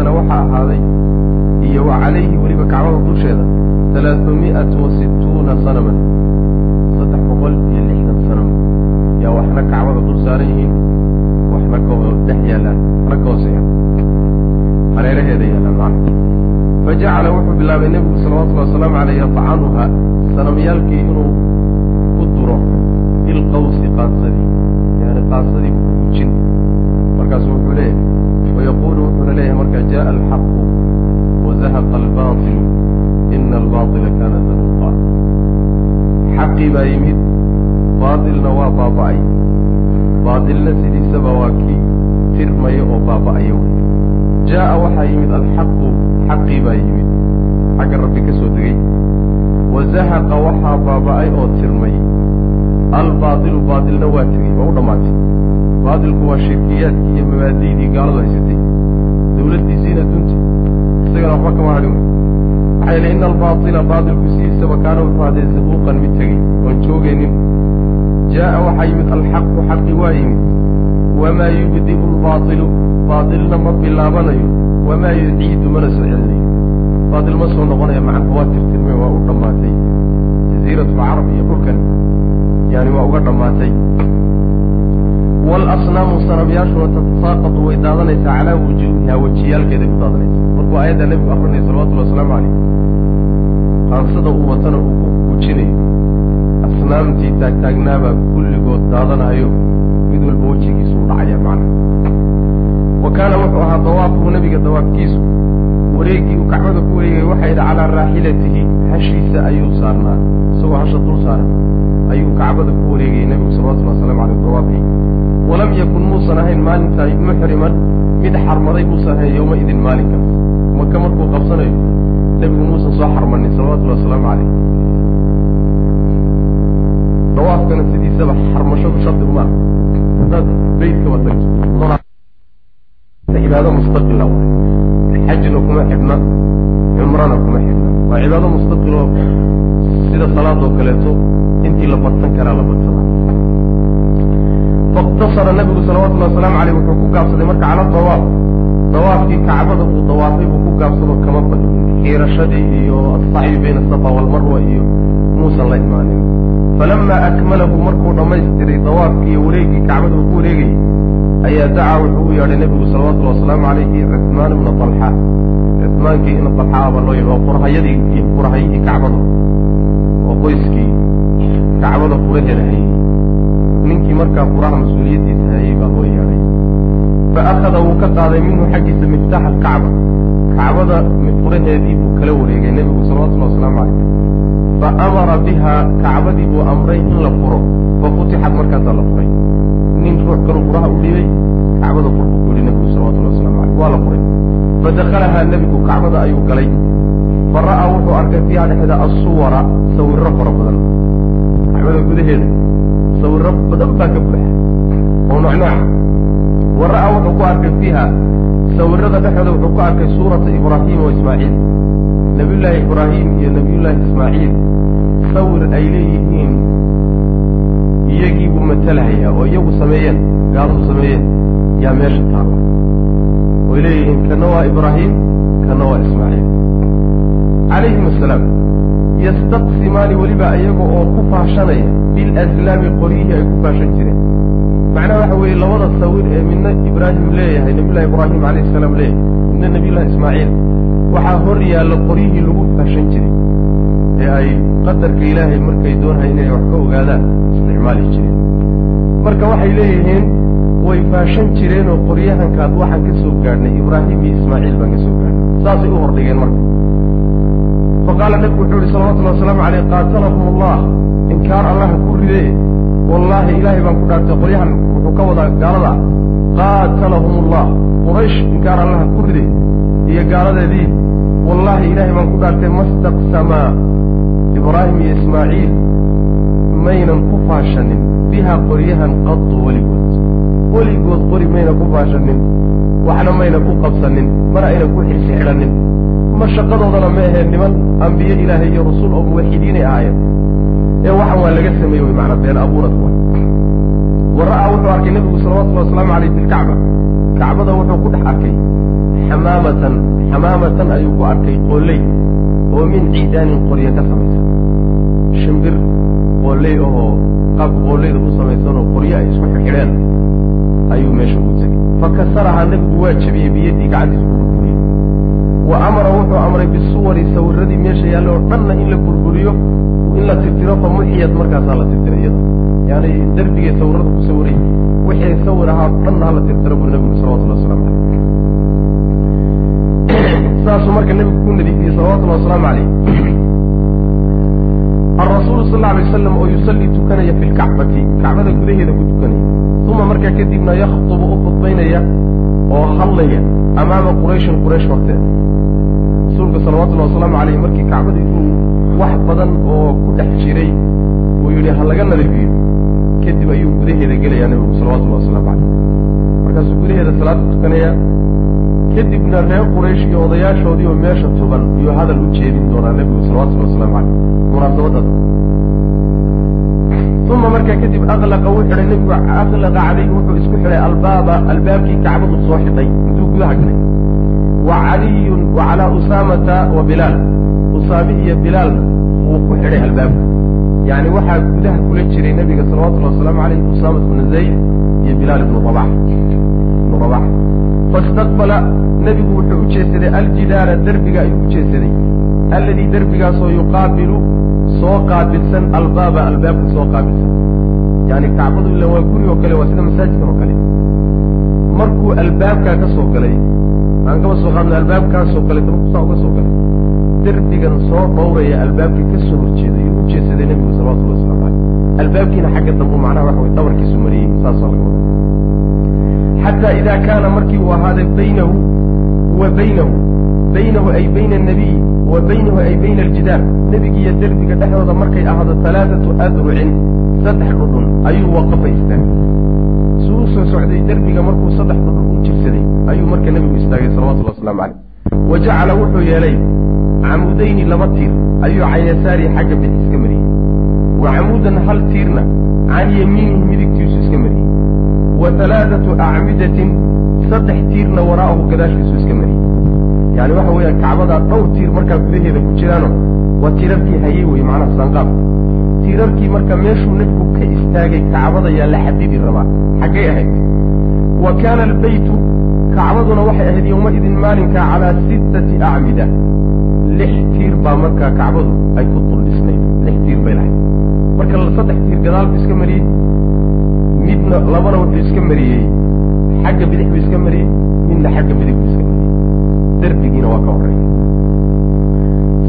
haddana waxaa ahaaday iyo wa calayhi weliba kacbada dusheeda alaaثumiئaة وasituuna sanama saddex boqol iyo lixdan sanama yaa waxna kacbada dul saaran yihiin waxna kadhex yaalaan waxna ka hooseeyaan hareeraheeda yaalaan macna. Fajacala wuxuu bilaabay nebigu salawatullhi wasalaamu aleyh yadcanuha sanamyaalkii inuu ku duro bilqawsi qaansadii yani qaansadii ku markaasu wuxuu leeyahay وyqulu wuxuuna leeyahay marka jaء alxaqu wzahqa albaaطilu ina albaطila kana zahuqa xaqii baa yimid baailna waa baaba'ay baailna sidiisaba waa kii tirmaya oo baaba'aya wey jaءa waxaa yimid alxaqu xaqii baa yimid xagga rabbi ka soo degay wazahaqa waxaa baaba'ay oo tirmay albaaطilu baailna waa tegey waa u dhamaatay baailku waa shirkiyaadkii iyo mabaadi'dii gaaladu haysatay dawladdiisiina dunta isagana waxba kama hadhin wey waxay le in albaaila baailku sidiisaba kaana wuxuu haday sabuuqan mid tegey oon joogaynin jaaa waxaa yimid alxaqu xaqi waa yimid wamaa yubdi'u lbaailu baailna ma bilaabanayo wamaa yuciidu mana soo celinayo baail ma soo noqonayo macnaha waa tirtirmay waa u dhammaatay jaziiratu carab iyo dhulkan yani waa uga dhammaatay. Walasnaamu sanamyaashuna tatasaaqatu way daadanaysaa calaa wujuuhiha wejiyaalkeeday ku daadanaysaa. Markuu aayadda nebigu akrinaya salawatullahi wasalaamu caleyh qaansada uu watana uu ku kuujinayo asnaamtii taagtaagnaabaa kulligood daadanayo mid walba wejigiisu u dhacaya macnaha. Wa kaana wuxuu ahaa dawaafku nebiga dawaafkiisu wareegii uu kacbada ku wareegay waxay idhi calaa raaxilatihi hashiisa ayuu saarnaa isagoo hasha dul saaran ayuu kacbada ku wareegayay nebigu salawatullhi waslamu aleyh dawaafay walam yakun muusan ahayn maalintaa muxriman mid xarmaday muusan ahayn yowma idin maalinkaas. Maka markuu qabsanayo nebigu muusan soo xarmanin salawatullahi wasalaamu caleyh dawaafkana sidiisaba xarmashadu shardi uma hadaad beytkaba tagto cibaado mustaqila xajna kuma xidhna cumrana kuma xidhna. Waa cibaado mustaqiloo sida salaadoo kaleeto intii la badsan karaa la badsadaa faiktasara nabigu salawatullahi wasalaamu caleyh wuxuu ku gaabsaday marka cala dawaaf dawaafkii kacbada uu dawaafay buu ku gaabsado kama badin xiirashadii iyo asacyi bayna asafa walmarwa iyo muusan la imaanin. Falama akmalahu markuu dhammaystiray dawaafkii iyo wareegii kacbada uu ku wareegayay ayaa dacaa wuxuu u yeedhay nebigu salawatullahi wasalaamu calayhi cuhmaan ibna talxa cuhmaankii ina talxaaba loo yidhi waa qurhayadii iyo qurhayihii kacbada waa qoyskii kacbada furaheeda ninkii markaa furaha mas'uuliyaddiisa hayay baa loo yeedhay fa akhada wuu ka qaaday minhu xaggiisa miftaaxa alkacba. Kacbada furaheedii buu kala wareegay nebigu salawatullahi wasalaamu calayh fa amara biha kacbadii buu amray in la furo fa futixat markaasaa la furay. Nin ruux kaluu furaha u dhibay kacbada fur buu ku yihi nebigu salawatullahi waslamu caleyh waa la furay. Fadakalahaa nebigu kacbada ayuu galay. Fa ra'aa wuxuu arkay fiiha dhexda assuwara sawirro fara badan. Kacbada gudaheeda sawirro badan baa ka buuxa oo noocnooca wa ra'aa wuxuu ku arkay fiiha sawirada dhexdooda wuxuu ku arkay suurata ibraahima wa ismaaciil. Nabiyullaahi ibraahim iyo nabiyullaahi ismaaciil sawir ay leeyihiin iyagii buu matalahayaa oo iyagu sameeyeen gaaladu sameeyeen yaa meesha taalla way leeyihiin kana waa ibraahim kana waa ismaaciil. Calayhim asalaam yastaqsimaani weliba iyaga oo ku faashanaya bilaslaami qoryihii ay ku faashan jireen. Macnaha waxa weeye labada sawir ee midna ibraahim leeyahay nabiyullahi ibraahim calayhi salaam leeyahay midna nabiyullahi ismaaciil waxaa hor yaalla qoryihii lagu faashan jiray ee ay qadarka ilaahay markay doonhayn inay wax ka ogaadaan isticmaali jireen. Marka waxay leeyihiin way faashan jireen oo qoryahankaad waxaan ka soo gaadhnay ibraahim iyo ismaaciil baan ka soo gaadhnay saasay u hordhigeen marka faqaala nebigu wuxuu yihi salawatullahi wasalaamu caleyh qaatalahum allah inkaar allaha ku ridee wallaahi ilaahay baan ku dhaartay qoryahan wuxuu ka wadaa gaalada. Qaatalahum allah quraysh inkaar allaha ku ride iyo gaaladeedii. Wallaahi ilaahay baan ku dhaartay mastaqsamaa ibraahim iyo ismaaciil maynan ku faashanin biha qoryahan qadu weligood weligood qori mayna ku faashanin waxna mayna ku qabsanin mana ayna ku xirsi xidhanin ma shaqadoodana ma aheen niman ambiye ilaahay iyo rasuul oo muwaxidiinay ahaayeen. Ee waxan waa laga sameeye wey macnaa been abuurad wa wa ra'aa wuxuu arkay nebigu salawatullahi wasalaamu caleyh fi lkacba kacbada wuxuu ku dhex arkay xamaamatan xamaamatan ayuu ku arkay qooley oo min ciidaanin qoryo ka samaysan. Shimbir qooley ahoo qaabka qooleyda u samaysanoo qoryo ay isku xidheen ayuu meesha ugu tegay fakasarahaa nebigu waa jebiyey biyadii gacantiisa ku burburiyey wa amara wuxuu amray bisuwari sawiradii meesha yaalla oo dhanna in la burburiyo in la tirtiro fa muxiyad markaasaa la tirtira iyada yaani derbigay sawirada ku sawiray wixii sawir ahaa dhanna hala tirtiro buu nebigu salawatullahi waslamu caleyh saasuu marka nebigu ku nadiifiyey salawatullahi wasalaamu caleyh alrasuulu sal alay wasalam oo yusallii tukanaya fi lkacbati kacbada gudaheeda ku tukanaya uma markaa kadibna yakhtubu u khudbaynaya oo hadlaya amaama qurayshin quraysh horteeda rasuulka salawatullahi wasalaamu caleyh markii kacbadii uu wax badan oo ku dhex jiray uu yidhi ha laga nadiifiyo kadib ayuu gudaheeda gelayaa nebigu salawatullahi wasalaamu caleyh markaasuu gudaheeda salaada tukanaya kadibna reer quraysh iyo odayaashoodii oo meesha tuban iyuu hadal u jeedin doonaa nebigu salawatullahi wasalaamu caleyh munaasabadaas uma markaa kadib aqlaqa wuu xidhay nebigu aqlaqa calayhi wuxuu isku xidhay albaaba albaabkii kacbadu soo xidhay intuu gudaha galay wa caliyun wa calaa usaamata wa bilaal usaame iyo bilaalna wuu ku xidhay albaabka. Yacni waxaa gudaha kula jiray nebiga salawatullahi wasalaamu caleyh usaamat bnu zayd iyo bilaal ibnu rabax ibnu rabax faistaqbala nebigu wuxuu u jeedsaday aljidaara derbiga ayuu u jeedsaday alladii derbigaasoo yuqaabilu soo qaabilsan albaaba albaabka soo qaabilsan yani kacbadu ila waa guri oo kale waa sida masaajidkan oo kale markuu albaabkaa ka soo galay aan kaba soo qaadno albaabkaa soo galay ta markuu saa uga soo galay. Derbigan soo dhowraya albaabkii ka soo horjeeday u jeedsaday nebigu salawatullahi waslamu caleyh albaabkiina xagga dambu macnaha waxa way dabarkiisu mariyey saasoo laga wada xataa idaa kaana markii uu ahaaday baynahu wa baynahu baynahu ay bayna annabiy wa baynahu ay bayna aljidaar. Nebigiiyo derbiga dhexdooda markay ahaado talaatatu adrucin saddex dhudhun ayuu waqafa istaagay suu u soo socday derbiga markuu saddex dhudhun u jirsaday ayuu marka nebigu istaagay salawatullahi waslamu caleyh wa jacala wuxuu yeelay camudayni laba tiir ayuu can yasaarihi xagga bix iska mariyey. Wa camuudan hal tiirna can yamiinihi midigtiisu iska mariyey. Wa halaathatu acmidatin saddex tiirna waraa'ahu gadaashiisu iska mariyey yani waxa weeyaan kacbadaa dhowr tiir markaa gudaheeda ku jiraano waa tiirarkii hayey wey macnaha sanqaab. Tiirarkii marka meeshuu nebigu ka istaagay kacbada yaa la xadidi rabaa xaggay ahayd. Wa kaana albaytu kacbaduna waxay ahayd yowmaidin maalinka calaa sittati acmida. Lix tiir baa markaa kacbadu ay ku dul dhisnayd lix tiir bay lahayd. Marka saddex tiir gadaal buu iska mariyey midna labana wuxuu iska mariyey xagga bidix buu iska mariyey midna xagga midig buu iska mariyey derbigiina waa ka horreeya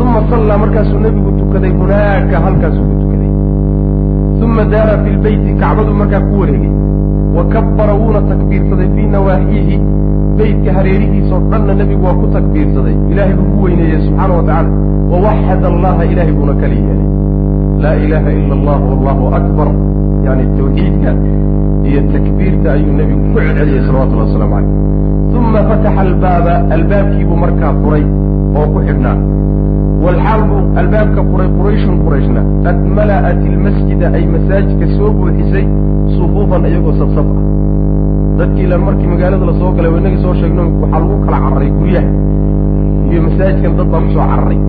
uma sallaa markaasuu nebigu tukaday hunaaka halkaasuu ku tukaday. Uma daara fi lbeyti kacbadu markaa ku wareegay. Wa kabbara wuuna takbiirsaday fii nawaaxiihi beytka hareerihiisao dhanna nebigu waa ku takbiirsaday. Ilaahay buu ku weyneeyey subxaana wa tacaala. Wawaxad allaha ilaahay buuna kali yeelay laa ilaaha ila allah wallahu akbar yani tawxiidka iyo takbiirta ayuu nebigu ku celceliyey salawatullahi waslamu caleyh uma fataxa albaaba albaabkiibuu markaa furay oo ku xidhnaa walxaal buu albaabka furay qurayshun qurayshna qad mala'at ilmasjida ay masaajidka soo buuxisay sufuufan iyagoo safsaf ah dadkii ilaan markii magaalada la soo galay inagii soo sheegno waxaa lagu kala cararay guryaha iyo masaajidkan dad baa ku soo cararay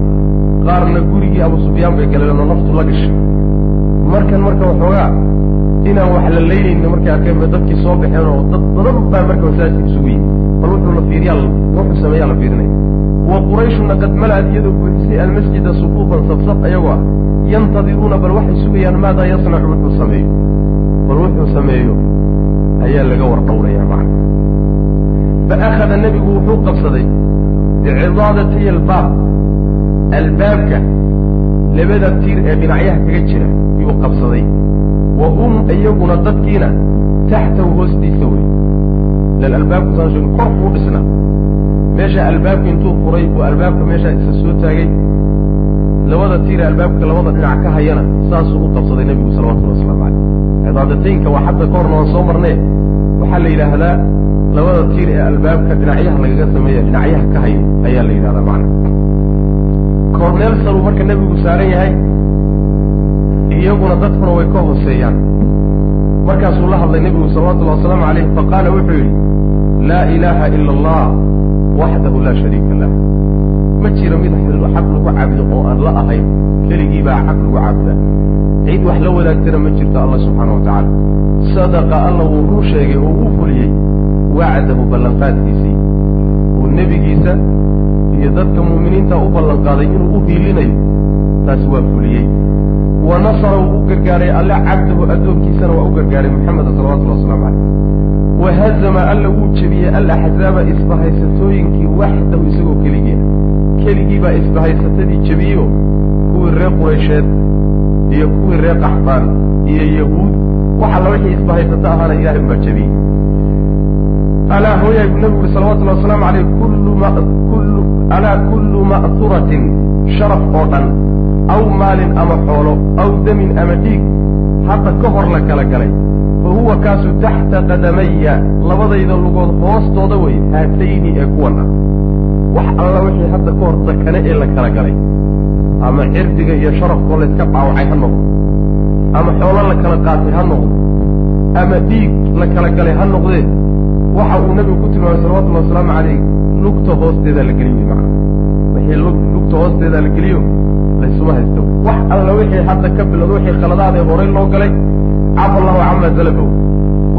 qaarna gurigii abu sufyaan bay galeen oo naftu la gashay. Markan marka waxoogaa inaan wax la leynayni markay arkeen ba dadkii soo baxeen oo dad badan baa marka masaajidka isugu yimi bal wuxuu la fiiriyaa wuxuu sameeyaa la fiirinaya wa qurayshuna qad mala'ad iyadoo buuxisay almasjida sufuufan safsaf ayagoo ah yantadiruuna bal waxay sugayaan maadaa yasnacu wuxuu sameeyo. Bal wuxuu sameeyo ayaa laga war dhowrayaa macna. Fa akhada nebigu wuxuu qabsaday bicidaadatiy albaab albaabka labada tiir ee dhinacyaha kaga jira yuu qabsaday. Wa hum iyaguna dadkiina taxtahu hoostiisa wey ilan albaabku saan sheegin kor kuu dhisnaa. Meesha albaabka intuu furay oo albaabka meeshaa isa soo taagay labada tiire albaabka labada dhinac ka hayana saasuu u qabsaday nebigu salawatullahi waslamu caleyh cidaadataynka waa xadda ka horna waan soo marnee. Waxaa la yidhaahdaa labada tiir ee albaabka dhinacyaha lagaga sameeya dhinacyaha ka hayo ayaa la yidhahdaa macna korneel saruu marka nebigu saaran yahay iyaguna dadkuna way ka hooseeyaan. Markaasuu la hadlay nebigu salawatullahi wasalaamu caleyh faqaala wuxuu yidhi laa ilaaha ila allah waxdahu laa shariika lah. Ma jiro mid xaq lagu caabudo oo aan la ahayn keligii baa xaq lagu caabudaa. Cid wax la wadaagtana ma jirto allah subxaana wa tacaala. Sadaqa alla wuu run sheegay oo uu fuliyey wacdahu ballanqaadkiisii. Uu nebigiisa iyo dadka mu'miniinta u ballanqaaday inuu u hiilinayo. Taas waa fuliyey. Wa nasara wuu u gargaaray alle cabdahu addoonkiisana waa u gargaaray maxameda salawatullahi waslamu caleyh wa hazama alla wuu jebiyey alaxzaaba isbahaysatooyinkii waxdahu isagoo keligii ah keligii baa isbahaysatadii jebiyeyo kuwii reer quraysheed iyo kuwii reer qaxbaan iyo yahuud. Wax alla wixii isbahaysato ahaana ilahay unbaa jebiyey alaa hooyaay buu nabigu uri salawatullahi wasalaamu kullu alaa kullu ma'turatin sharaf oo dhan aw maalin ama xoolo aw damin ama dhiig hadda ka hor la kala galay fa huwa kaasu taxta qadamaya labadayda lugood hoostooda wey haatayni ee kuwan ah wax alla wixii hadda ka hor dakane ee la kala galay ama cirdiga iyo sharafkoo layska dhaawacay ha noqdo ama xoolo la kala qaatay ha noqdo ama dhiig la kala galay ha noqdee waxa uu nabigu ku tilmaamay salawatullahi wasalaamu caleyh lugta hoosteedaa la geliyo macana wixii lugta hoosteedaa la geliyo laysuma haysto. Wax alla wixii hadda ka bilowda wixii khaladaadee horay loo galay cafa allahu cama salafow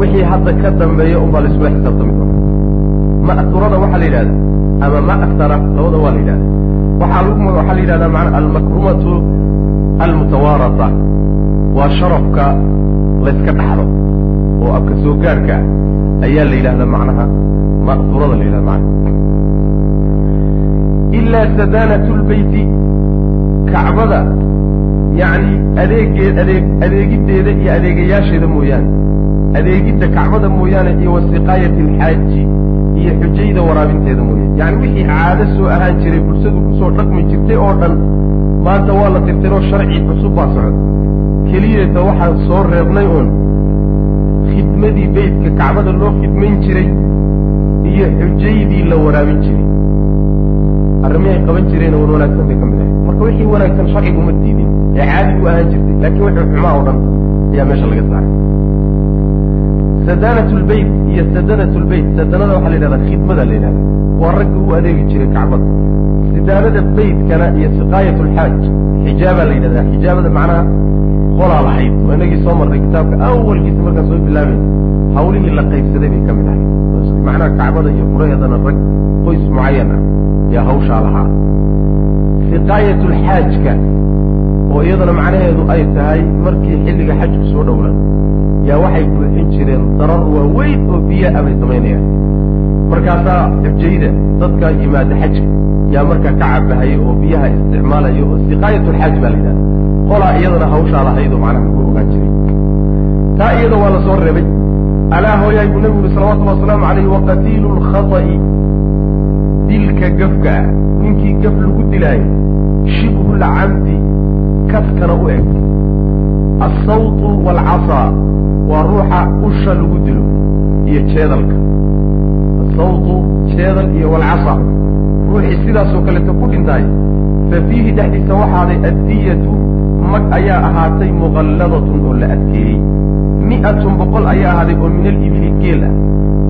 wixii hadda ka dambeeya unbaa laysula xisaabtami doona ma'turada waxaa la yidhahda ama ma'tara labada waa la yidhahda waxaa lagu waxaa la yidhahdaa macana almakrumatu almutawaarata waa sharafka layska dhaxlo oo abka soo gaarka ah ayaa la yidhahdaa macnaha ma'huurada la yidhahda macnaha. Ilaa sadaanatu lbeyti kacbada yacni adeegeed adeeg adeegiddeeda iyo adeegayaasheeda mooyaane adeegidda kacbada mooyaane iyo wasiqaayati alxaaji iyo xujayda waraabinteeda mooyaane. Yacni wixii caado soo ahaan jiray bulshadu ku soo dhaqmi jirtay oo dhan maanta waa la tirtiroo sharci cusub baa socda. Keliyata waxaan soo reebnay uun khidmadii beytka kacbada loo khidmayn jiray iyo xujaydii la waraabin jiray. Arrimihay qaban jireen wan wanaagsan bay ka mid ahay marka wixii wanaagsan sharcigu ma diidin ee caadi u ahaan jirtay laakiin wixii xumaa oo dhan ayaa meesha laga saaray sadanat lbeyt iyo sadanat lbeyt sadanada waxaa la yidhahdaa khidmada la yidhahda waa ragga u adeegi jiray kacbada. Sidaanada beytkana iyo siqaayat lxaaj xijaabaa la yidhahdaa. Xijaabada macnaha qolaa lahayd. Oo inagii soo marnay kitaabka. Awalkiisa markaan soo bilaabayn hawlihii la qaybsaday bay ka mid ahay macnaha kacbada iyo furaheedana rag qoys mucayan ah yaa hawshaa lahaa. Siqaayat lxaajka oo iyadana macnaheedu ay tahay markii xilliga xajku soo dhowaa yaa waxay buuxin jireen darar waaweyn oo biyo bay samaynayaan. Markaasaa xujayda dadka yimaada xajka yaa markaa ka cabahaya oo biyaha isticmaalaya oo siqaayat lxaaj baa la yidhahda qolaa iyadana hawshaa lahaydoo macnaha ku ogaan jiray. Taa iyada waa la soo reebay alaa hooyaay buu nabigu yuri salawatullhi wasalaamu calayhi waqatiilu lkhata'i dilka gafka ah ninkii gaf lagu dilaayo shibhu lcamdi kaskana u eg alsawtu waalcasaa waa ruuxa usha lagu dilo iyo jeedalka. Asawtu jeedal iyo walcasa ruuxii sidaasoo kaleeto ku dhintaay fa fiihi dhexdiisa waxaaday addiyatu mag ayaa ahaatay muqalladatun oo la adkeeyey. Mi'atun boqol ayaa ahaaday oo min alibili geel ah.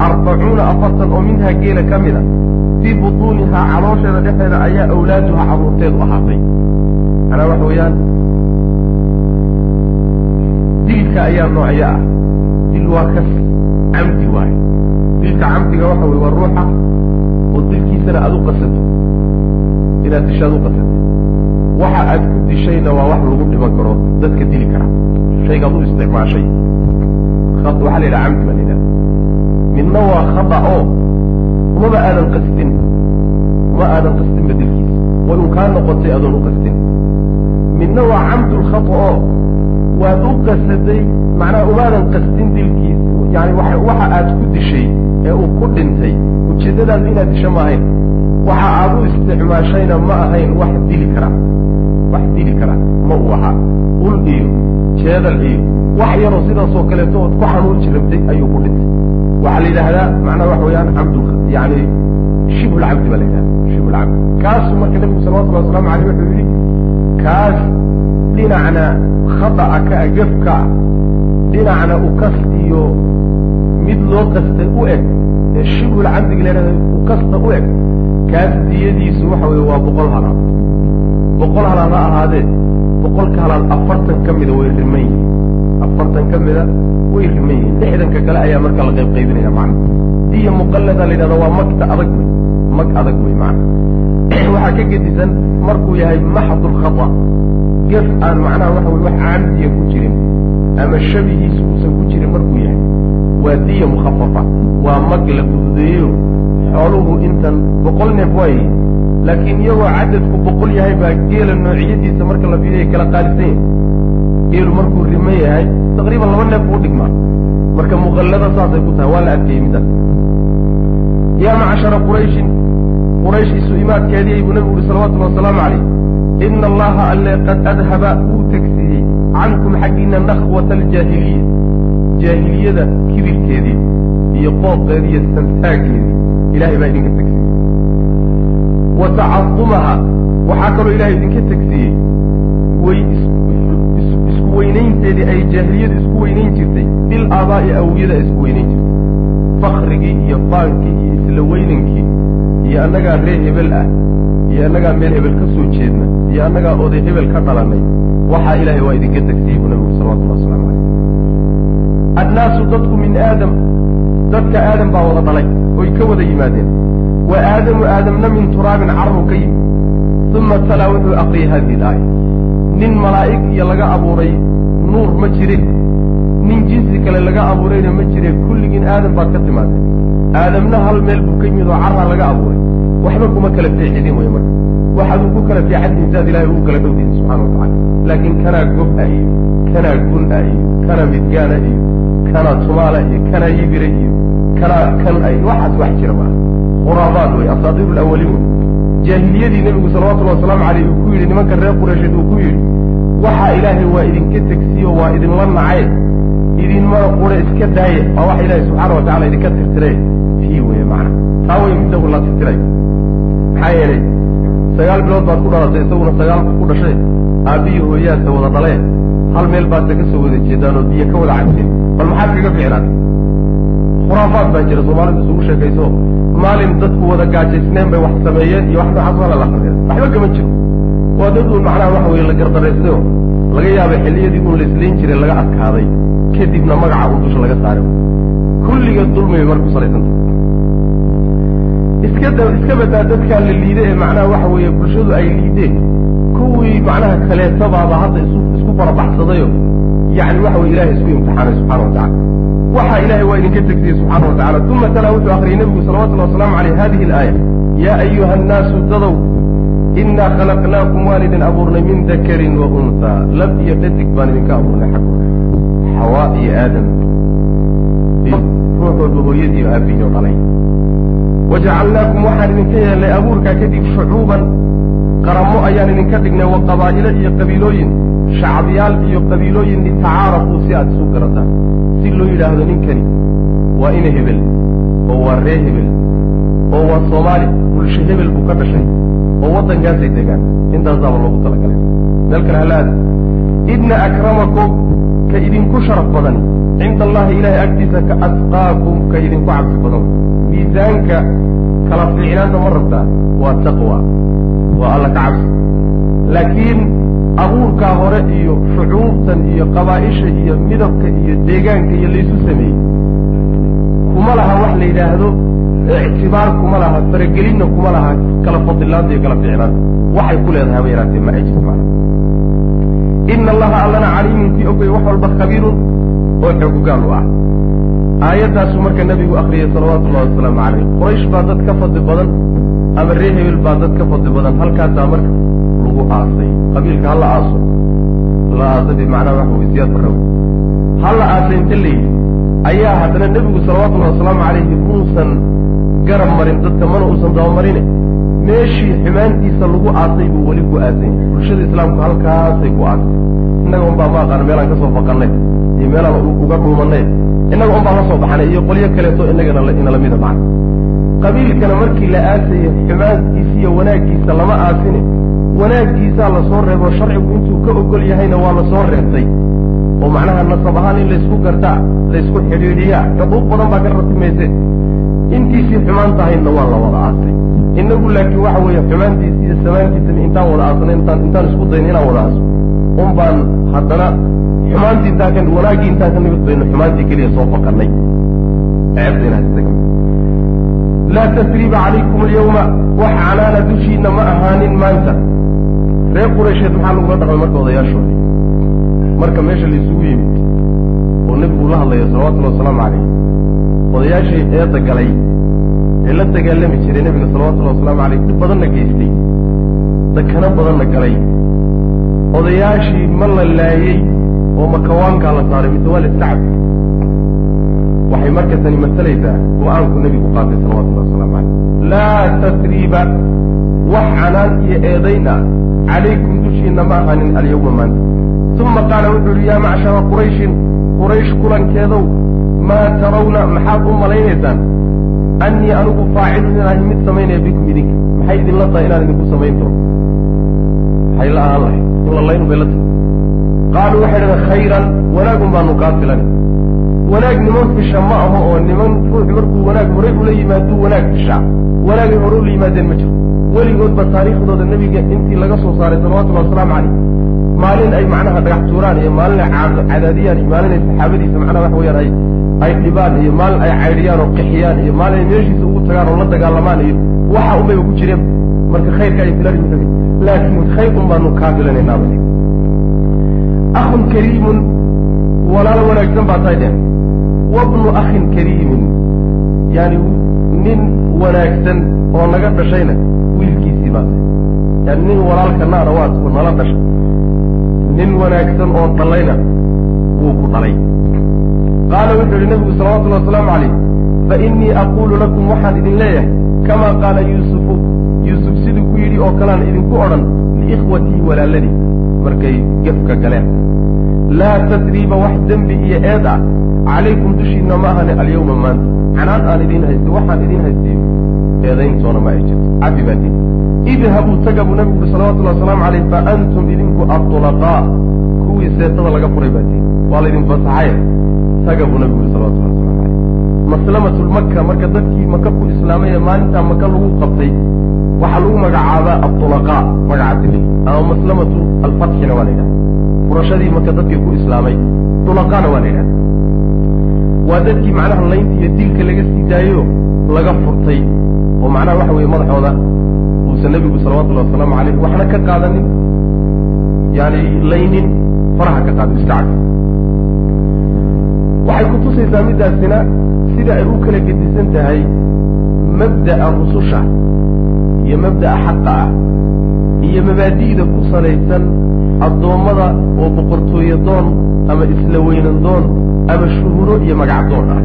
Arbacuuna afartan oo minhaa geela ka mid a fii butuunihaa caloosheeda dhexeeda ayaa awlaaduha carruurteedu ahaatay manaa waxa weeyaan dilka ayaa noocyo ah dil waa kas camdi waayo dilka camdiga waxa weye waa ruuxa oo dilkiisana aada u qasato inaad disho aad u qasatay waxa aad ku dishayna waa wax lagu dhiman karo dadka dili kara shaygaad u isticmaashay waxaa la yidhaha camdi baa la yidhaha midna waa khada oo umaba aadan qastin uma aadan qastinba dilkiisa way un kaa noqotay adoon u qastin midna waa camdulkhata oo waad u qasatay macnaha umaadan qastin dilkiisa yani waxa aad ku dishay ee uu ku dhintay ujeeddadaadu inaad disho ma ahayn. Waxa aad u isticmaashayna ma ahayn wax dili kara wax dili kara ma uu ahaa ul iyo jeedal iyo wax yaroo sidaasoo kaleeto ood ku xanuunji rabtay ayuu ku dhintay. Waxaa la yidhaahdaa macnaha waxa weeyaan camdu yani shibhulcabdi baa la yidhahda shibhulcabdi kaasuu marka nabigu salawatullhi wasalaamu aleyh wuxuu yidhi kaas dhinacna khada'a ka gafka dhinacna ukas iyo mid loo kastay u eg ee shibhul camdiga leedaha ukasta u eg kaas diyadiisu waxa weye waa boqol halaad. Boqol halaad ha ahaadee boqolka halaad afartan ka mida way riman yihiin. Afartan ka mida way riman yihiin. Lixdanka kale ayaa marka la qayb qaybinaya macna. Diya muqallada la yidhahda waa magta adag wey mag adag wey macna waxaa ka gedisan markuu yahay maxdul khata. Gef aan macnaha waxa wey wax camdiya ku jirin ama shabihiisu uusan ku jirin markuu yahay waa diya mukhafafa waa mag la fududeeyo. Xooluhu intan boqol neef waaye laakiin iyagoo cadadku boqol yahay baa geela noociyadiisa marka la fiiriya kala qaalisan yahay geelu markuu riman yahay taqriiban laba neef buu dhigmaa. Marka muqallada saasay ku tahay waa la adkeeyey middaas yaa macshara qurayshin quraysh isu imaadkeedii buu nabigu uhi salawatullahi wasalaamu calayh. Ina allaha alle qad adhaba wuu tegsiiyey cankum xaggiina nakhwata aljaahiliya. Jaahiliyada kibirkeedii iyo qooqeedii iyo santaaggeedii. Ilahay baa idinka tegsiiyey. Wa tacadumaha waxaa kaloo ilahay idinka tegsiiyey. Isku weynaynteedii ay jaahiliyadu isku weynayn jirtay. Bil aabaa'i awiyada isku weynayn jirtay. Fakrigii iyo baankii iyo isla weynankii iyo annagaa ree hebel ah iyo annagaa meel hebel ka soo jeedna iyo annagaa oday hebel ka dhalanay waxaa ilaahay waa idinka tegsiiyey buu nabigu salawatullah waslamu calayh annaasu dadku min aadam dadka aadam baa wada dhalay oy ka wada yimaadeen. Wa aadamu aadamna min turaabin carru ka yimi uma talaa wuxuu aqriyay hadihi ilaaya nin malaa'ig iyo laga abuuray nuur ma jirin nin jinsi kale laga abuurayna ma jire kulligiin aadam baad ka timaadeen aadamna hal meel buu ka yimid oo carraa laga abuuray. Waxba kuma kala fiicilin wey marka. Waxaad ugu kala fiicantihin saad ilahay ugu kala dhowdihin subxana watacala laakiin kanaa gob-a iyo kanaa gun-a iyo kanaa midgaana iyo kanaa tumaala iyo kanaa yibira iyo kanaa kan ay waxaas wax jira maaha khuraabaad wey asaadiir lawaliin wey jaahiliyadii nebigu salawatullahi wasalaamu caleyh uu ku yidhi nimanka reer qureysheed uu ku yidhi waxaa ilaahay waa idinka tegsiyo waa idinla nacay idinmana qure iska daaye waa waxa ilaahay subxaana watacala idinka tirtiray. Tii weye macna. Taa way isagu la tirtiray. Maxaa yeelay sagaal bilood baad ku dhalatay isaguna sagaalku ku dhashay. Aabbiyi hooyaasa wada dhalee hal meel baadsa ka soo wada jeedaan oo biyo ka wada cabteen. Bal maxaad kaga ficnaan khuraafaad baa jira soomaalida isugu sheekayso. Maalin dadku wada gaajaysneen bay wax sameeyeen iyo wax noocaas waa lala qadeen waxba kama jiro waa dad uun macnaha waxa weye la gardaraystayo laga yaabay xilliyadii uun la islayn jiray laga adkaaday. Kadibna magaca uun dusha laga saaray. Kulligeed dulmi bay marka ku salaysanta iska iska badaa dadkaa la liide ee macnaha waxa weeye bulshadu ay liideen. Kuwii macnaha kaleetabaaba hadda isu isku farabaxsadayo yacni waxa weye ilahay isku imtixaanay subxana watacala waxa ilahay waa idinka tegsiyey subxana watacala uma talaa wuxuu akriyay nebigu salawatullahi wasalaamu caleyh hadihi alaaya yaa ayuha annaasu dadow inaa khalaqnaakum waan idin abuurnay min dakarin wa unhaa lab iyo dhadig baan idinka abuurnay xaggooda xawaa iyo aadam. Ruux walba hooyadii aabbihioo dhalay. Wajacalnaakum waxaan idinka yeelnay abuurkaa kadib shucuuban. Qaramo ayaan idinka dhignay wa qabaa'ilo iyo qabiilooyin. Shacabyaal iyo qabiilooyin litacaarafuu si aad isu garataan. Si loo yidhaahdo ninkani waa ina hebel oo waa ree hebel oo waa soomaali bulsho hebel buu ka dhashay. Oo waddankaasay degaan. Intaasaaba loogu talagalay. Meel kale halaada idna akramakum ka idinku sharaf badan. Cinda allahi ilahay agtiisa ka atqaakum ka idinku cabsi badan. Miisaanka kala fiicnaanta ma rabtaa waa taqwa. Waa alla ka cabsi. Laakiin abuurkaa hore iyo shucuubtan iyo qabaa'isha iyo midabka iyo deegaanka iyo laysu sameeyey kuma laha wax la yidhaahdo ictibaar kuma laha faragelinna kuma laha kala fadilaanta iyo kala fiicnaanta waxay ku leedahay haba yaraatee ma ay jirto maana ina allaha allana caliimun kii ogay wax walba khabiirun oo xoogogaal u ah. Aayaddaasu marka nebigu akriyay salawaatu ullahi wasalaamu caleyh quraysh baa dad ka fadli badan ama ree hebel baa dad ka fadli badan halkaasaa marka lagu aasay. Qabiilka hala aaso. La aasay bimacnaa waxa wey siyaad barrawe hala aasay inta la yidhi ayaa haddana nebigu salawatullahi wasalaamu calayhi muusan garab marin dadka mana uusan dabamarine meeshii xumaantiisa lagu aasay buu weli ku aasan yahay bulshada islaamku halkaasay ku aasay innaga unbaa ma aqaana meelaan ka soo baqannay iyo meelaan uga dhuumannay. Innaga unbaan la soo baxnay iyo qolyo kaleeto inagana inala mida macna qabiilkana markii la aasayay xumaankiisa iyo wanaaggiisa lama aasine wanaaggiisaa la soo reebo sharcigu intuu ka ogol yahayna waa la soo reebtay oo macnaha nasab ahaan in laysku gartaa laysku xidhiidhiyaa xuquuq badan baa ka ratimayse intiisii xumaan tahayna waa la wada aasay. Inagu laakiin waxa weeye xumaantiisa iyo samaantiisana intaan wada aasnay intaan intaan isku dayna inaan wada aaso. Un baan haddana xumaantii intaan ka wanaaggii intaan ka nimid bayno xumaantii keliya soo faqanay ceebta isaga laa tasriiba calaykum alyawma wax canaana dushiina ma ahaanin maanta. Reer quraysheed maxaa lagula dhaqmay marka odayaashoodii marka meesha la isugu yimid oo nebigu la hadlayo salawatullahi wasalaamu calayh odayaashii eedda galay ee la dagaalami jiray nebiga salawatullahi wasalaamu calayh dhib badanna geystay dakano badanna galay. Odayaashii ma la laayey oo makawaankaa la saaray mise waa la iska cabsi waxay marka tani masalaysaa go'aanku nebigu qaatay salawatullahi wasalaamu calayh. Laa tasriiba wax canaan iyo eedayn ah calaykum dushiina ma ahaanin alyawma maanta uma qaala wuxuu yihi yaa macshara qurayshin quraysh kulankeedow maa tarawna maxaad u malaynaysaan annii anigu faacilun inaan mid samaynaya bikum idinka maxay idinla tahay inaan idinku samayn doono maxay la ahaan lahay in la laynu bay la tahay qaaluu waxay dhahen khayran wanaagun baanu kaa filan wanaag niman fisha ma aho oo niman ruux markuu wanaag horay ula yimaaduu wanaag fishaa wanaagay hore ula yimaadeen ma jiro weligoodba taariikhdooda nebiga intii laga soo saaray salawatullahi wasalaamu calayh. Maalin ay macnaha dhagax tuuraan iyo maalin ay cadaadiyaan iyo maalin ay saxaabadiisa macnaha waxa weyaan ay ay dhibaan iyo maalin ay caydhiyaan oo qixiyaan iyo maalin ay meeshiisa ugu tagaan oo la dagaalamaan iyo waxa unbayba ku jireen. Marka khayrka ay filan muxuu laakiin khayr un kaa filanaynaaba akhun kariimun walaal wanaagsan baa tahay dheen wabnu akhin kariimin yani nin wanaagsan oo naga dhashayna baa tahay nin walaalka naana waad nala dhashay. Nin wanaagsan oo dhalayna wuu ku dhalay. Qaala wuxuu yihi nabigu salawatullhi wasalaamu calayh fa innii aquulu lakum waxaan idin leeyahay kamaa qaala yuusufu yuusuf siduu ku yidhi oo kalean idinku odhan liikhwatii walaaladii markay gefka galeen. Laa tasriiba wax dembi iyo eed ah calaykum dushiinna ma ahane alyawma maanta. Canaan aan idiin haysta waxaan idiin haystayo eedayntoona ma ay jirto. Cafi baatiin idhabuu taga buu nabigu uhi salawatullahi wasalaamu calayh fa antum idinku adulaqaa kuwii seetada laga furay baatiin waa laydin fasaxaye taga buu nabigu uhi salawatullahi waslamu calayh maslamatulmaka marka dadkii maka ku islaamay ee maalintaa maka lagu qabtay waxaa lagu magacaabaa adulaqaa magacaasili ama maslamatu alfatxina waa la yidhaha furashadii maka dadkii ku islaamay dulaqaana waa la yidhaha waa dadkii macnaha laynta iyo dilka laga sii daayo laga furtay oo macnaha waxa weeye madaxooda uusan nebigu salawatullahi wasalaamu calayh waxna ka qaadanin yani laynin faraha ka qaadin iska waxay kutusaysaa middaasina sida ay u kala gedisan tahay mabda'a rususha iyo mabda'a xaqa ah iyo mabaadi'da ku salaysan addoommada oo boqortooye doon ama isla weynan doon ama shuhuro iyo magac doon ah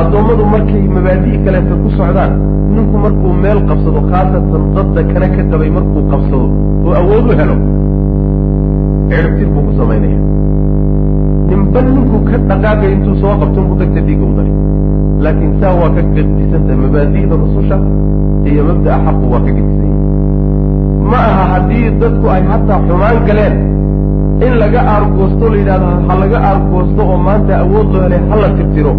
addoommadu markay mabaadi' kaleeta ku socdaan ninku markuu meel qabsado khaasatan dadda kana ka dabay markuu qabsado oo awood u helo ciribtir buu ku samaynaya ninba ninkuu ka dhaqaaqay intuu soo qabto inbuu dagta dhiiga u dari laakiin saa waa ka gedisantahay mabaadi'da rususha iyo mabda'a xaqu waa ka gedisan yahay ma aha haddii dadku ay hataa xumaan galeen in laga aargoosto la yidhahdo ha laga aargoosto oo maanta awood loo helay hala tirtiro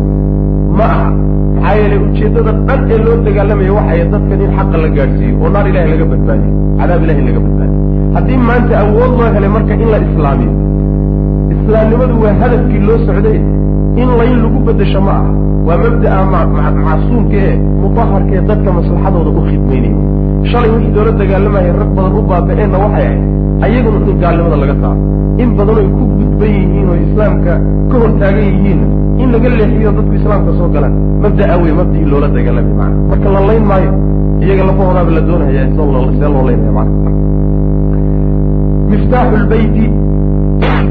ma aha. Maxaa yeelay ujeeddada dhan ee loo dagaalamaya waxay dadkan in xaqa la gaadhsiiyo oo naar ilahay laga badbaadiyo cadaab ilahay laga badbaadiyo. Haddii maanta awood loo helay marka in la islaamiyo islaamnimadu waa hadafkii loo socday in layn lagu beddesho ma aha. Waa mabda'a macsuumka ee mudaharka ee dadka maslaxadooda u khidmaynayo shalay wixii loola dagaalamaya rag badan u baaba-eenna waxay ahayd ayaguna in gaalnimada laga saaro in badan oy ku gudban yihiin oo islaamka ka hor taagan yihiinna in laga leexiyo dadku islaamka soo galaan. Mabda'a wey mabdii loola dagaalamay maana marka la layn maayo iyaga lafahoodaaba la doonaya see loo laynaya maana miftaaxu lbeyti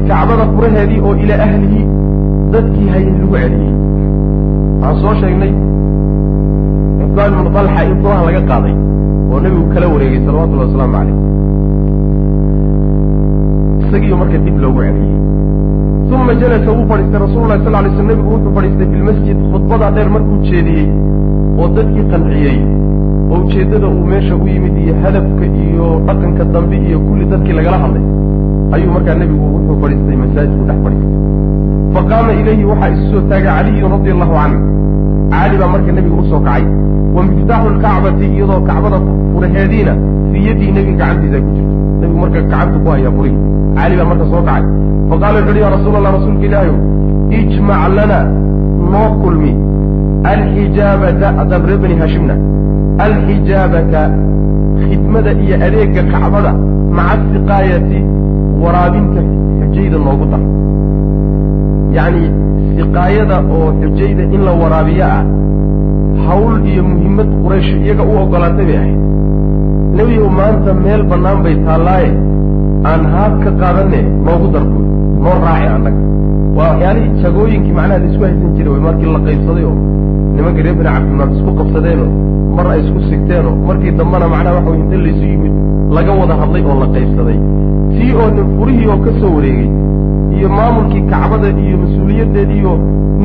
kacbada furaheedii oo ilaa ahlihi dadkii hayay lagu celiyey. Waxaan soo sheegnay cusmaan ibnu talxa in furaha laga qaaday oo nebigu kala wareegay salawatullahi wasalaamu calayh. Isagiiyo marka dib loogu celiyey. Uma jalasa wuu fadhiistay rasulullahi sal lay sl nebigu wuxuu fadhiistay fi lmasjid khudbadaa dheer markuu jeediyey oo dadkii qanciyey oo ujeeddada uu meesha u yimid iyo hadafka iyo dhaqanka dambe iyo kulli dadkii lagala hadlay ayuu markaa nebigu wuxuu fadhiistay masaajidku dhex fadhiistay. Faqaama ilayhi waxaa isu soo taagay caliyun radia allahu canhu. Cali baa marka nebiga u soo kacay. Wa miftaaxu lkacbati iyadoo kacbada furaheediina fii yaddii nebiga gacantiisa ku jirto. Nebigu marka gacanta ku hayaa furihi cali baa marka soo kacay. Faqala wuxu uhi ya rasuul allah rasuulka ilaahi ijmac lana noo kulmi alxijaabata haddaan reer bani hashimna alxijaabata khidmada iyo adeega kacbada maca siqaayati waraabinta xujayda noogu dar yacni siqaayada oo xujayda in la waraabiyo ah hawl iyo muhimmad quraysh iyaga u ogolaatay bay ahayd nebigow maanta meel bannaan bay taallaaye aan haad ka qaadane noogu darbo noo raaci annaga. Waa waxyaalihii jagooyinkii macnaha la isku haysan jiray markii la qaybsaday oo nimanka reer bini cabdimaad isku qabsadeenoo mar ay isku sigteenoo markii dambena macnaha waxa way inta laysu yimid laga wada hadlay oo la qaybsaday. Tii oo nin furihii oo ka soo wareegay iyo maamulkii kacbada iyo mas'uuliyaddeediiyo